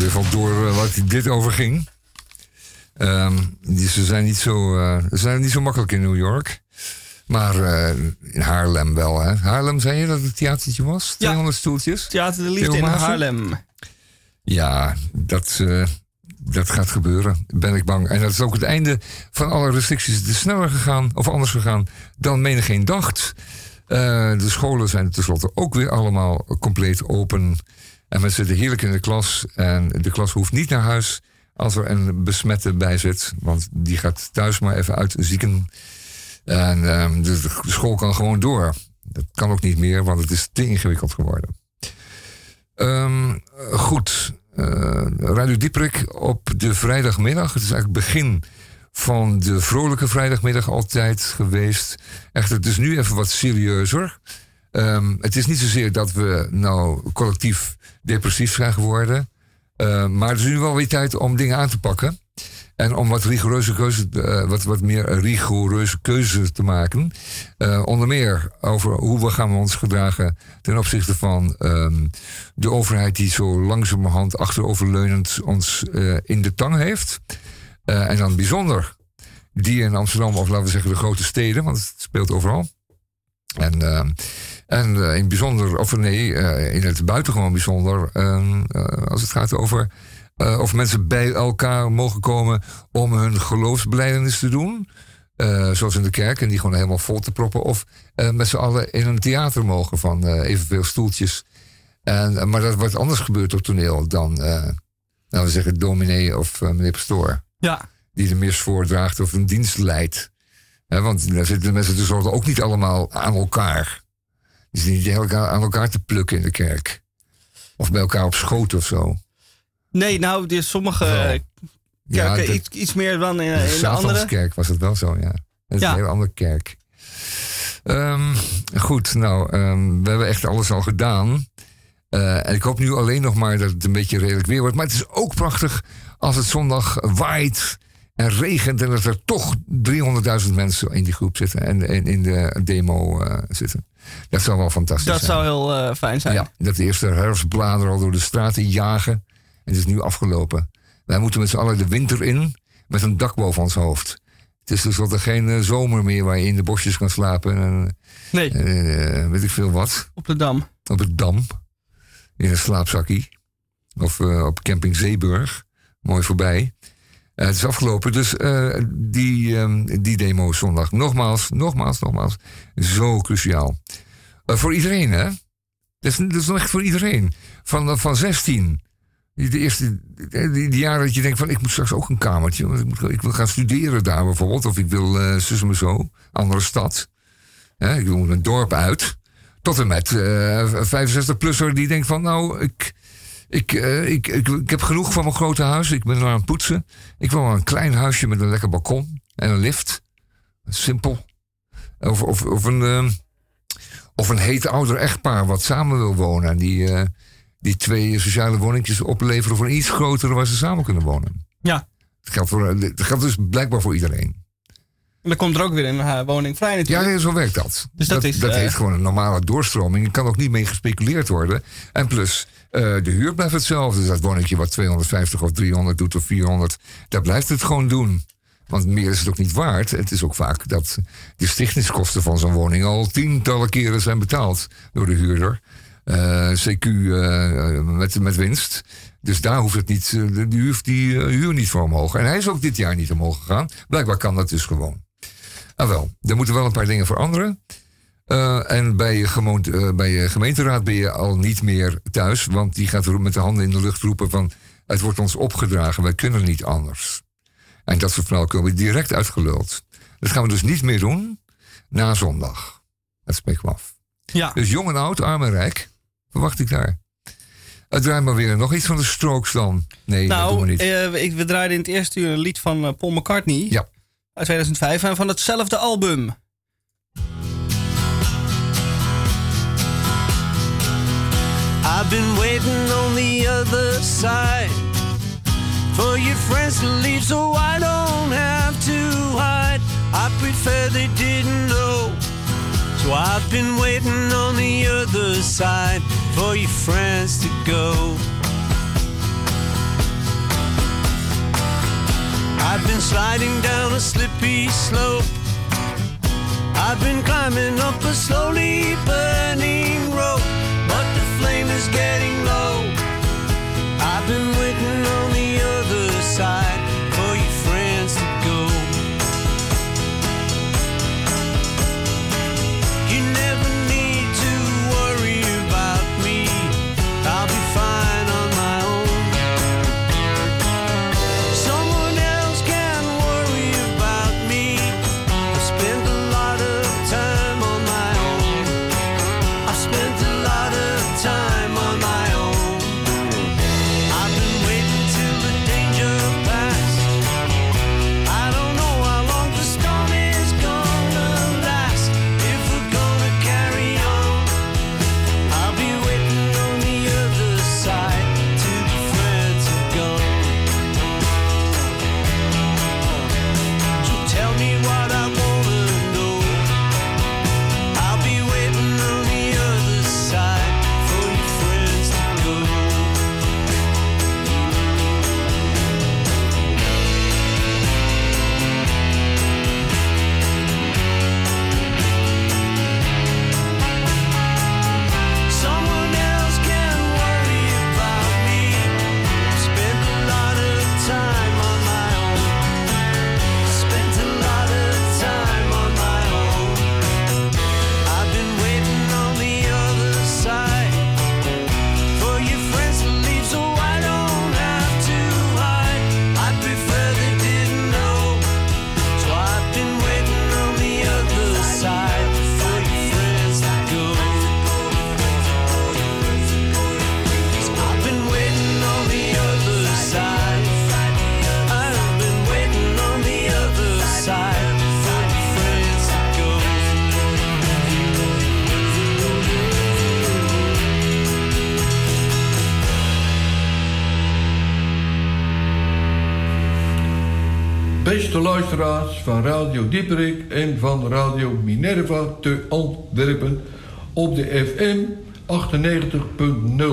Nou, weer valt door eh, wat dit over ging. Ehm, die, ze, zijn niet zo, eh, ze zijn niet zo makkelijk in New York. Maar eh, in Haarlem wel, hè? Haarlem, zei je dat het theatertje was? 200 stoeltjes? Theater de Liefde in? Haarlem. Ja, dat, dat gaat gebeuren, ben ik bang. En dat is ook het einde van alle restricties. Het is sneller gegaan, of anders gegaan, dan menigeen dacht. De scholen zijn tenslotte ook weer allemaal compleet open. En mensen zitten heerlijk in de klas. En de klas hoeft niet naar huis als er een besmette bij zit. Want die gaat thuis maar even uitzieken. En ehm, de, de school kan gewoon door. Dat kan ook niet meer, want het is te ingewikkeld geworden. Ehm, goed, eh, Radio Dieprik op de vrijdagmiddag. Het is eigenlijk begin van de vrolijke vrijdagmiddag altijd geweest. Echt, het is nu even wat serieuzer. Ehm, het is niet zozeer dat we nou collectief depressief zijn geworden. eh, maar het is nu wel weer tijd om dingen aan te pakken. En om wat rigoureuze keuze, eh, wat, wat meer rigoureuze keuze te maken. Eh, onder meer over hoe we gaan ons gedragen ten opzichte van ehm, de overheid die zo langzamerhand achteroverleunend ons eh, in de tang heeft. En dan bijzonder die in Amsterdam, of laten we zeggen de grote steden, want het speelt overal. En, en eh, in het bijzonder, of nee, eh, in het buitengewoon bijzonder, ehm, eh, als het gaat over of mensen bij elkaar mogen komen om hun geloofsbelijdenis te doen. zoals in de kerk, en die gewoon helemaal vol te proppen. Of met z'n allen in een theater mogen van evenveel stoeltjes. En, maar dat wordt anders gebeurd op toneel dan, laten we zeggen, dominee of meneer Pastoor Ja. die de mis voordraagt of een dienst leidt. Want daar zitten de mensen tenslotte ook niet allemaal aan elkaar. Die zitten niet aan elkaar te plukken in de kerk. Of bij elkaar op schoot of zo. Nee, nou, die, sommige eh, Ja, dat- iets, meer dan in, In in de de andere. Satanskerk was het wel zo, ja. Dat is Ja. een hele andere kerk. Ehm, goed, nou, ehm, we hebben echt alles al gedaan. Eh, en ik hoop nu alleen nog maar dat het een beetje redelijk weer wordt. Maar het is ook prachtig als het zondag waait en regent... en dat er toch 300.000 mensen in die groep zitten... en in, in de demo eh, zitten. Dat zou wel fantastisch Dat zijn. zou heel eh, fijn zijn. Ja, dat de eerste herfstbladeren al door de straten jagen. En het is nu afgelopen. Wij moeten met z'n allen de winter in met een dak boven ons hoofd. Het is tenslotte geen eh, zomer meer waar je in de bosjes kan slapen. En, Nee. eh, weet ik veel wat. Op de Dam. Op het Dam. In een slaapzakkie. Of op camping Zeeburg. Mooi voorbij. Eh, het is afgelopen, dus eh, die, ehm, die demo zondag. Nogmaals, nogmaals, nogmaals. Zo cruciaal. Eh, voor iedereen, hè? Dat is, nog echt voor iedereen. Van, van 16. Die, de eerste, die, jaren dat je denkt van ik moet straks ook een kamertje. Want ik, wil gaan studeren daar bijvoorbeeld. Of ik wil eh zus en zo, andere stad. Hè, ik wil een dorp uit. Tot en met eh 65-plusser die denkt van nou, ik, ik, eh, ik, ik, ik heb genoeg van mijn grote huis. Ik ben er aan het poetsen. Ik wil een klein huisje met een lekker balkon en een lift. Simpel. Of, of, of een, ehm, of een heet ouder echtpaar wat samen wil wonen. En die, eh, die twee sociale woningjes opleveren voor een iets grotere waar ze samen kunnen wonen. Ja. Dat geldt, voor, dat geldt dus blijkbaar voor iedereen. En dan komt er ook weer een eh, woning vrij Ja, natuurlijk. zo werkt dat. Dus dat is, dat eh, heeft gewoon een normale doorstroming. Er kan ook niet mee gespeculeerd worden. En plus, eh, de huur blijft hetzelfde. Dus dat woningje wat 250 of 300 doet of 400, daar blijft het gewoon doen. Want meer is het ook niet waard. Het is ook vaak dat de stichtingskosten van zo'n woning al tientallen keren zijn betaald door de huurder. CQ met, met winst. Dus daar hoeft het niet, die huur, die huur niet voor omhoog. En hij is ook dit jaar niet omhoog gegaan. Blijkbaar kan dat dus gewoon. Ah wel, er moeten wel een paar dingen veranderen. Eh, en bij je, gemeente, eh, bij je gemeenteraad ben je al niet meer thuis. Want die gaat met de handen in de lucht roepen van... het wordt ons opgedragen, wij kunnen niet anders. En dat soort verhaal komen direct uitgeluld. Dat gaan we dus niet meer doen na zondag. Dat spreekt me af. Ja. Dus jong en oud, arm en rijk, verwacht ik daar. Het draait maar weer nog iets van de Strokes dan. Nee, dat doen we nou, niet. eh, ik, we draaiden in het eerste uur een lied van Paul McCartney. Ja. Uit 2005 en van hetzelfde album. I've been waiting on the other side for your friends to leave so I don't have to hide. I prefer they didn't know. So I've been waiting on the other side for your friends to go. Been sliding down a slippy slope. I've been climbing up a slowly burning rope, but the flame is getting low. I've been waiting on the other side van Radio Dieperik en van Radio Minerva te Antwerpen op de FM 98.0.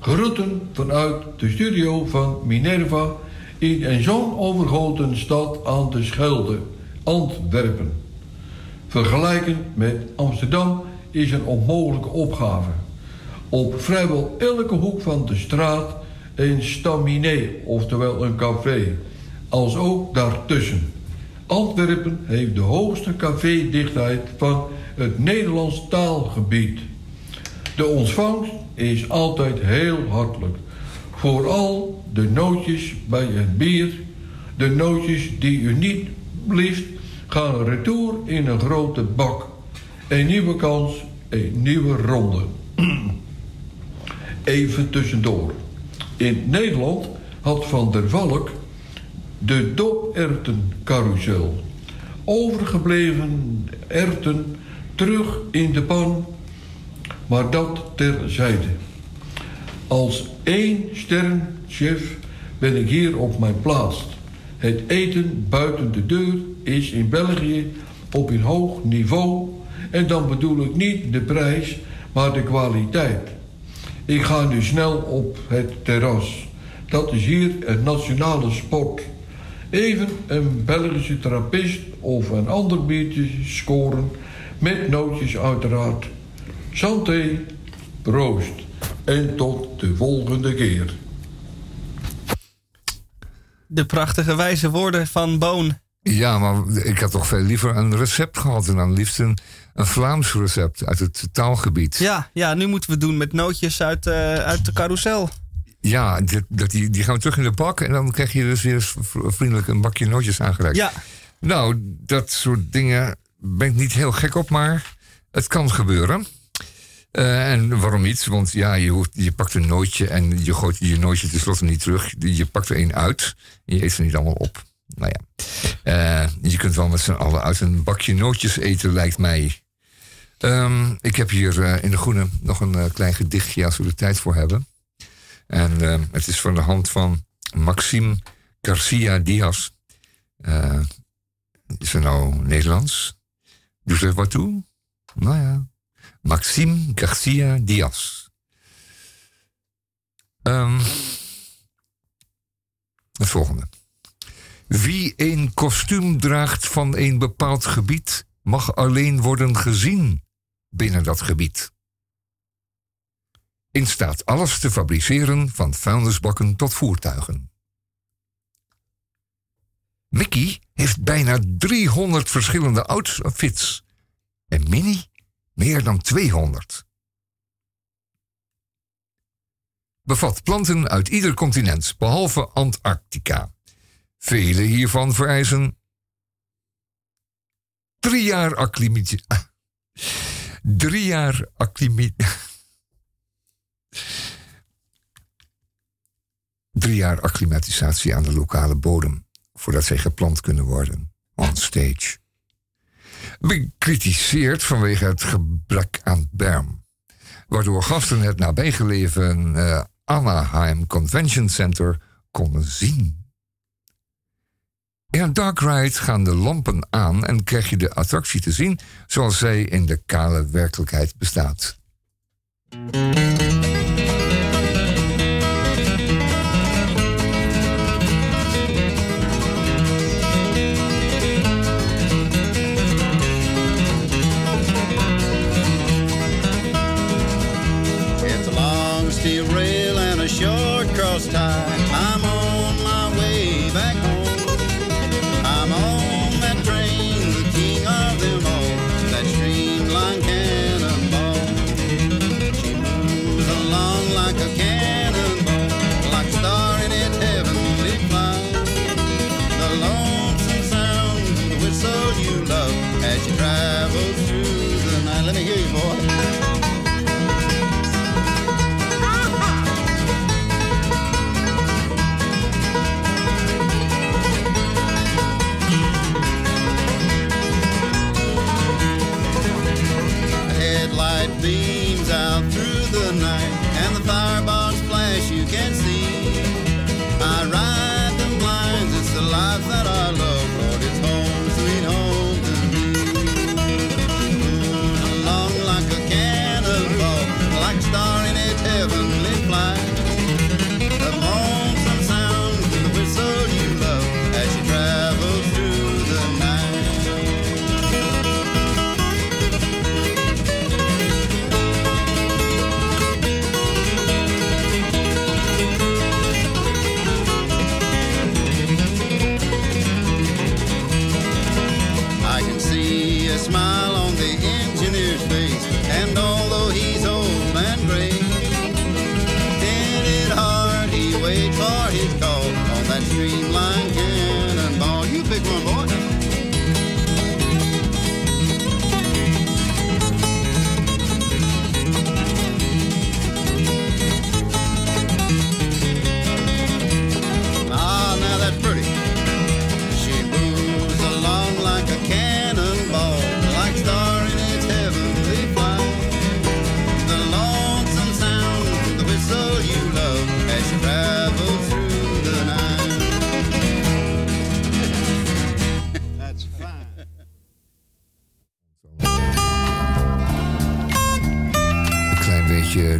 Groeten vanuit de studio van Minerva in een zonovergoten stad aan de Schelde, Antwerpen. Vergelijken met Amsterdam is een onmogelijke opgave. Op vrijwel elke hoek van de straat een staminé, oftewel een café, als ook daartussen. Antwerpen heeft de hoogste cafédichtheid van het Nederlands taalgebied. De ontvangst is altijd heel hartelijk. Vooral de nootjes bij het bier, de nootjes die u niet blieft, gaan retour in een grote bak. Een nieuwe kans, een nieuwe ronde. Even tussendoor. In Nederland had Van der Valk de dopertencarousel. Overgebleven erten terug in de pan, maar dat terzijde. Als één sterrenchef ben ik hier op mijn plaats. Het eten buiten de deur is in België op een hoog niveau. En dan bedoel ik niet de prijs, maar de kwaliteit. Ik ga nu snel op het terras. Dat is hier een nationale sport. Even een Belgische trappist of een ander biertje scoren. Met nootjes uiteraard. Santé, proost. En tot de volgende keer. De prachtige wijze woorden van Boon. Ja, maar ik had toch veel liever een recept gehad. En dan liefst een, een Vlaams recept uit het taalgebied. Ja, ja, nu moeten we doen met nootjes uit, eh, uit de carousel. Ja, dat die, die gaan we terug in de bak. En dan krijg je dus weer vriendelijk een bakje nootjes aangereikt. Ja. Nou, dat soort dingen ben ik niet heel gek op, maar het kan gebeuren. Eh, en waarom niet? Want ja, je, hoeft, je pakt een nootje en je gooit je nootje tenslotte niet terug. Je pakt er één uit en je eet ze niet allemaal op. Nou ja, Eh, je kunt wel met z'n allen uit een bakje nootjes eten, lijkt mij. Ehm, ik heb hier eh, in de groene nog een klein gedichtje als we er tijd voor hebben. En eh, het is van de hand van Maxime Garcia Diaz. Eh, is er nou Nederlands? Doe er wat toe? Nou ja. Maxime Garcia Diaz. Ehm, het volgende. Wie een kostuum draagt van een bepaald gebied, mag alleen worden gezien binnen dat gebied. In staat alles te fabriceren, van vuilnisbakken tot voertuigen. Mickey heeft bijna 300 verschillende outfits en Minnie meer dan 200. Bevat planten uit ieder continent, behalve Antarctica. Vele hiervan vereisen drie jaar acclimatie. Drie jaar acclimatie. Drie jaar acclimatisatie aan de lokale bodem voordat zij geplant kunnen worden. On stage. Bekritiseerd vanwege het gebrek aan berm. Waardoor gasten het nabijgelegen eh, Anaheim Convention Center konden zien. In een dark ride gaan de lampen aan en krijg je de attractie te zien zoals zij in de kale werkelijkheid bestaat. Night, and the firebox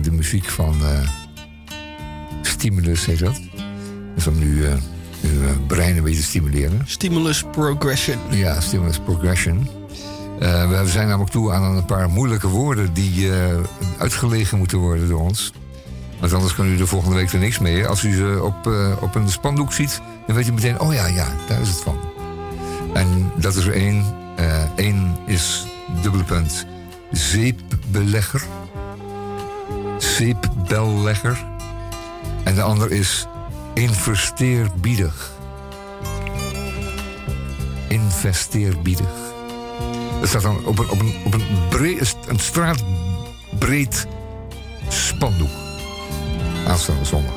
de muziek van eh, Stimulus heet dat. Dus om nu eh, uw eh, brein een beetje te stimuleren. Stimulus Progression. Ja, Stimulus Progression. We zijn namelijk toe aan een paar moeilijke woorden die eh, uitgelegen moeten worden door ons. Want anders kan u de volgende week er niks mee. Als u ze op, op een spandoek ziet, dan weet u meteen, oh ja, ja, daar is het van. En dat is er één. Eén is dubbele punt zeepbelegger. Zeepbellegger. En de ander is investeerbiedig. Investeerbiedig. Dat staat dan op een, op een, op een, breed, een straatbreed spandoek. Aanstaande zondag.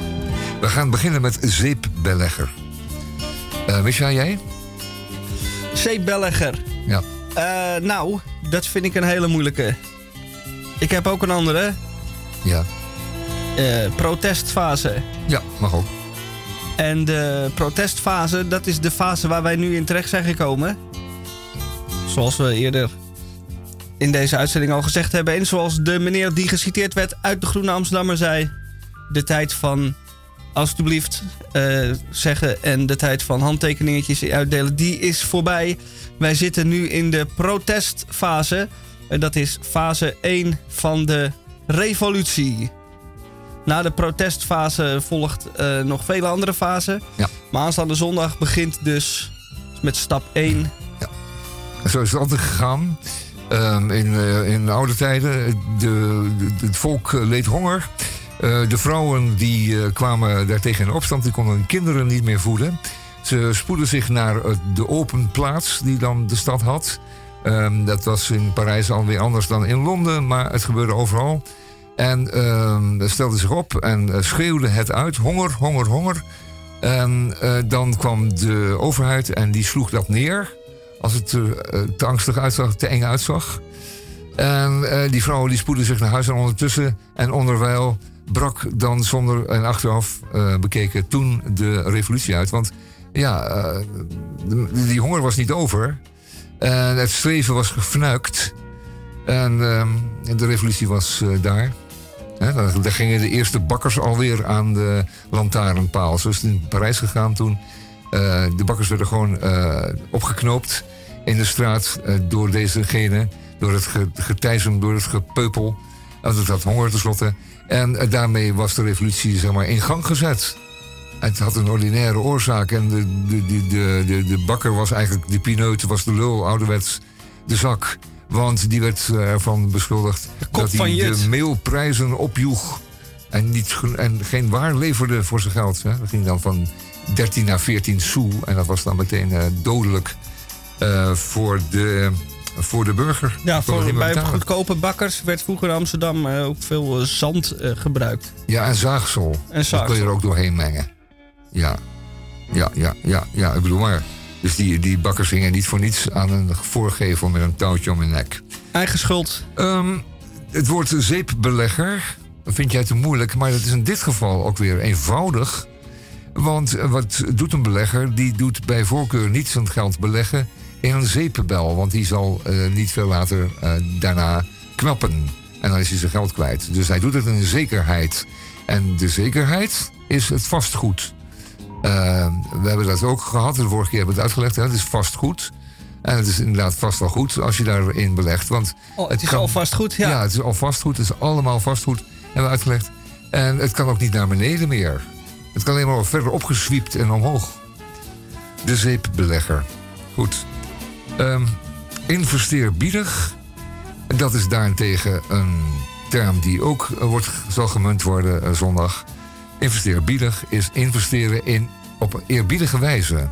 We gaan beginnen met zeepbelegger. Eh wist jij? Zeepbelegger. Ja. Eh, nou, dat vind ik een hele moeilijke. Ik heb ook een andere. Ja. Eh, protestfase. Ja, mag ook. En de protestfase, dat is de fase waar wij nu in terecht zijn gekomen. Zoals we eerder in deze uitzending al gezegd hebben. En zoals de meneer die geciteerd werd uit de Groene Amsterdammer zei. De tijd van alstublieft eh, zeggen. En de tijd van handtekeningetjes uitdelen, die is voorbij. Wij zitten nu in de protestfase. En dat is fase 1 van de revolutie. Na de protestfase volgt eh, nog vele andere fasen. Ja. Maar aanstaande zondag begint dus met stap 1. En Zo is het altijd gegaan. Ehm, in, eh, in oude tijden, de, de- het volk eh, leed honger. De vrouwen die kwamen daartegen in opstand, die konden hun kinderen niet meer voeden. Ze spoedden zich naar de open plaats die dan de stad had. Ehm, dat was in Parijs alweer anders dan in Londen, maar het gebeurde overal. En ehm stelden zich op en eh, schreeuwden het uit: honger, honger, honger. En eh, dan kwam de overheid en die sloeg dat neer. Als het er eh, te angstig uitzag, te eng uitzag. En die vrouwen die spoedden zich naar huis en ondertussen. En onderwijl brak dan zonder en achteraf bekeken toen de revolutie uit. Want ja, die honger was niet over. Het streven was gefnuikt. En ehm, de revolutie was eh, daar. Hè, daar, gingen de eerste bakkers alweer aan de lantaarnpaal. Zo is het in Parijs gegaan toen. Eh, de bakkers werden gewoon eh, opgeknoopt in de straat door dezegene. Door het ge- getijzem, door het gepeupel. Want het had honger tenslotte. En daarmee was de revolutie zeg maar, in gang gezet. Het had een ordinaire oorzaak. En de, de, de, de, de, bakker was eigenlijk de pineut, was de lul, ouderwets de zak. Want die werd eh, ervan beschuldigd kop dat hij de meelprijzen opjoeg. En, niet, en geen waar leverde voor zijn geld. Hè. Dat ging dan van 13 naar 14 sou. En dat was dan meteen eh, dodelijk eh, voor, de, voor de burger. Ja, voor, bij betalen. goedkope bakkers werd vroeger in Amsterdam ook veel zand gebruikt. Ja, en zaagsel. En Dat kun je zaagsel. er ook doorheen mengen. Ja, ja, ja, ja, ja ik bedoel maar. Dus die, die bakkers hingen niet voor niets aan een voorgevel met een touwtje om hun nek. Eigen schuld. Ehm, het woord zeepbelegger vind jij te moeilijk, maar dat is in dit geval ook weer eenvoudig. Want wat doet een belegger? Die doet bij voorkeur niet zijn geld beleggen in een zeepbel. Want die zal eh, niet veel later eh, daarna knappen. En dan is hij zijn geld kwijt. Dus hij doet het in zekerheid. En de zekerheid is het vastgoed. Eh, we hebben dat ook gehad. De vorige keer hebben we het uitgelegd. Hè? Het is vastgoed. En het is inderdaad vast wel goed als je daarin belegt. Want Oh, het is al vastgoed, ja. Ja, het is al vastgoed. Het is allemaal vastgoed. Hebben we uitgelegd. En het kan ook niet naar beneden meer. Het kan alleen maar verder opgeswiept en omhoog. De zeepbelegger. Goed. Ehm investeerbiedig. Dat is daarentegen een term die ook eh, wordt, zal gemunt worden eh, zondag. Investeerbiedig is investeren in, op een eerbiedige wijze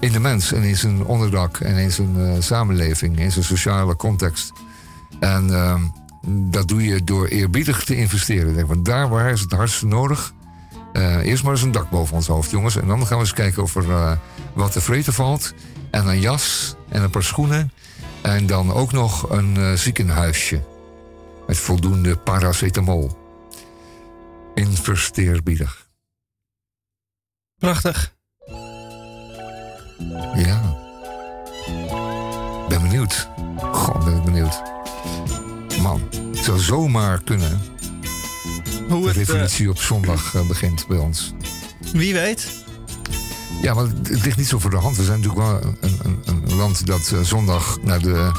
in de mens en in zijn onderdak en in zijn eh, samenleving, in zijn sociale context. En ehm, dat doe je door eerbiedig te investeren. Ik Denk, daar waar is het hardst nodig. Eh, eerst maar eens een dak boven ons hoofd, jongens. En dan gaan we eens kijken of er eh, wat te vreten valt. En een jas en een paar schoenen. En dan ook nog een ziekenhuisje. Met voldoende paracetamol. Investeerbiedig. Prachtig. Ja. Ben benieuwd. God, ben ik benieuwd. Man, het zou zomaar kunnen. Hoe de revolutie op zondag eh, begint bij ons. Wie weet. Ja, maar het ligt niet zo voor de hand. We zijn natuurlijk wel een, een, een land dat eh, zondag naar de,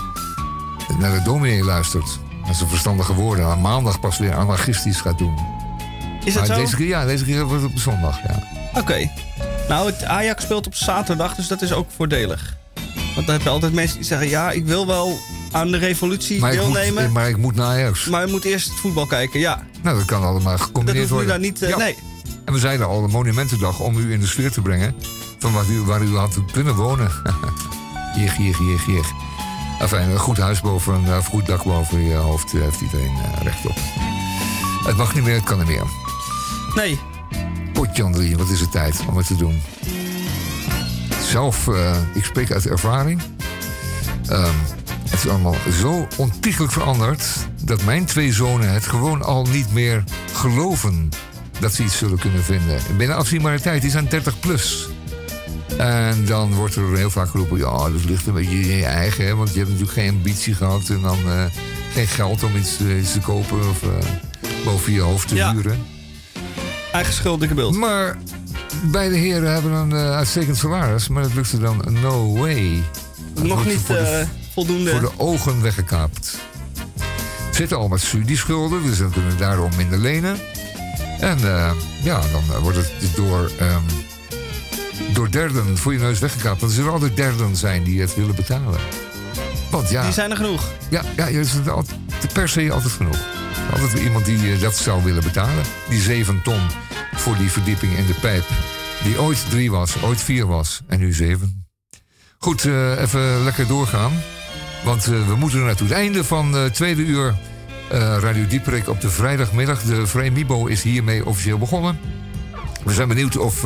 naar de dominee luistert. Dat zijn verstandige woorden. En maandag pas weer anarchistisch gaat doen. Is dat zo? Deze keer, ja, deze keer wordt het op zondag, ja. Oké. Nou, het Ajax speelt op zaterdag, dus dat is ook voordelig. Want dan heb je altijd mensen die zeggen... ja, ik wil wel aan de revolutie Maar ik, deelnemen... moet, maar ik moet naar Ajax. maar je moet eerst het voetbal kijken, ja. Nou, dat kan allemaal Dat gecombineerd hoeft nu worden. daar niet... eh, Ja. Nee. En we zeiden al, de Monumentendag, om u in de sfeer te brengen... van waar u, waar u had kunnen wonen. Jig, jig, jig, jig. Enfin, een goed huis boven, een eh, goed dak boven je hoofd eh, heeft iedereen recht op. Het mag niet meer, het kan niet meer. Nee. Potje André, wat is het tijd om het te doen? Zelf, eh, ik spreek uit ervaring. Ehm, het is allemaal zo ontiegelijk veranderd... dat mijn twee zonen het gewoon al niet meer geloven... dat ze iets zullen kunnen vinden. Binnen afzienbare tijd, die zijn 30 plus. En dan wordt er heel vaak geroepen... ja, dat ligt een beetje in je eigen... Hè, want je hebt natuurlijk geen ambitie gehad... en dan eh, geen geld om iets, eh, iets te kopen... of boven je hoofd te Ja. huren. Eigen schuld, dikke bult. Maar beide heren hebben een eh, uitstekend salaris, maar dat lukte dan no way. Dat Nog niet voor de- eh, voldoende. Voor de ogen weggekaapt. Zitten al met studieschulden, dus dan kunnen we daarom minder lenen. En eh, ja, dan wordt het door, ehm, door derden voor je neus weggekaapt. Want er zullen altijd derden zijn die het willen betalen. Want ja, Die zijn er genoeg. ja, ja er is er altijd, per se altijd genoeg. Altijd iemand die eh, dat zou willen betalen. Die 7 ton voor die verdieping in de pijp. Die ooit drie was, ooit vier was en nu zeven. Goed, eh, even lekker doorgaan. Want eh, we moeten naartoe. Het einde van het tweede uur Radio Dieperik op de vrijdagmiddag. De Vremibo is hiermee officieel begonnen. We zijn benieuwd of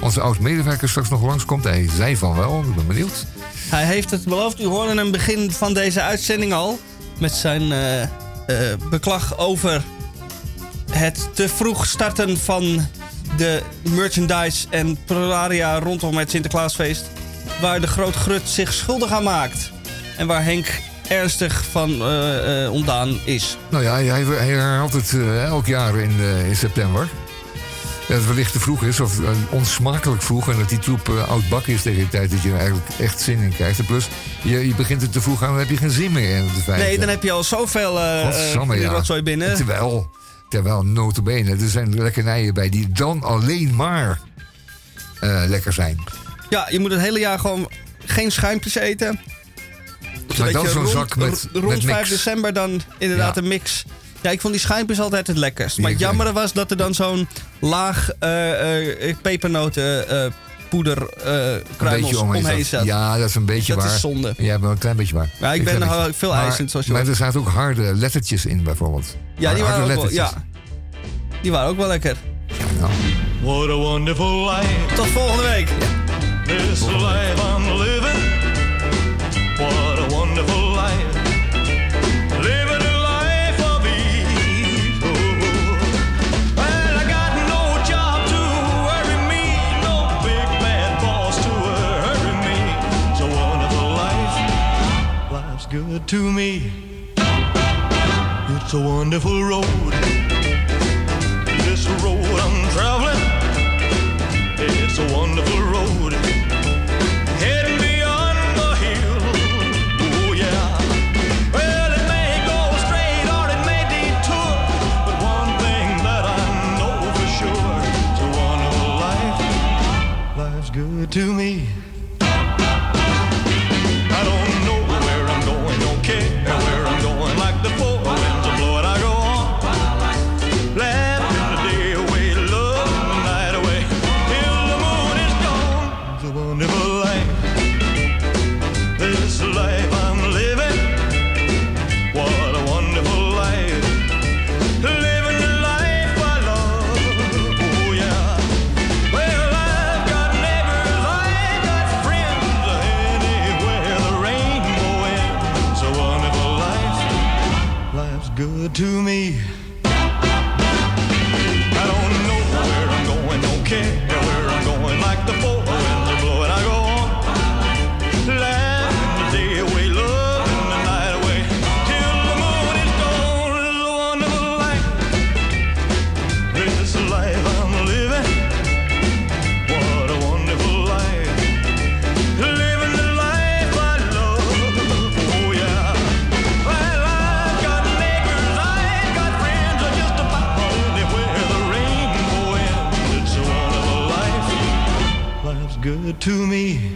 onze oud-medewerker straks nog langskomt. Hij zei van wel, ik ben benieuwd. Hij heeft het beloofd. U hoorde hem begin van deze uitzending al. Met zijn beklag over het te vroeg starten van de merchandise en prolaria rondom het Sinterklaasfeest. Waar de Groot Grut zich schuldig aan maakt. En waar Henk ernstig van eh, eh, ontdaan is. Nou ja, hij, hij herhaalt het eh, elk jaar in, eh, in september. Dat het wellicht te vroeg is, of eh, onsmakelijk vroeg. En dat die troep eh, oud bak is tegen de tijd dat je er eigenlijk echt zin in krijgt. En plus, je, je begint er te vroeg aan, dan heb je geen zin meer in de vijfde. Nee, dan heb je al zoveel eh uh, ja. rotzooi binnen. Terwijl, terwijl notabene, er zijn lekkernijen bij die dan alleen maar eh, lekker zijn. Ja, je moet het hele jaar gewoon geen schuimpjes eten. Maar je zo'n zak met, ro- rond met 5 mix. december dan inderdaad Ja. een mix. Ja, ik vond die schuimpjes altijd het lekkerst. Maar het Ja, jammere was dat er dan zo'n laag eh eh pepernoten eh, poeder eh Een kruimels beetje omheen, zat. Ja, dat is een beetje Dat waar. is zonde. Ja, maar een klein beetje waar. Ja, ik ben beetje. veel Maar- eisend, zoals je Maar hoort. er zaten ook harde lettertjes in, bijvoorbeeld. Ja, die waren, ook wel, lettertjes. ja, die waren ook wel lekker. nou. What a wonderful life. Tot volgende week. This life I'm living. Good to me. It's a wonderful road. This road I'm traveling. It's a wonderful road. Beyond the hill. Oh, yeah. Well, it may go straight or it may detour. But one thing that I know for sure it's a wonderful life. Life's good to me. To me. To me.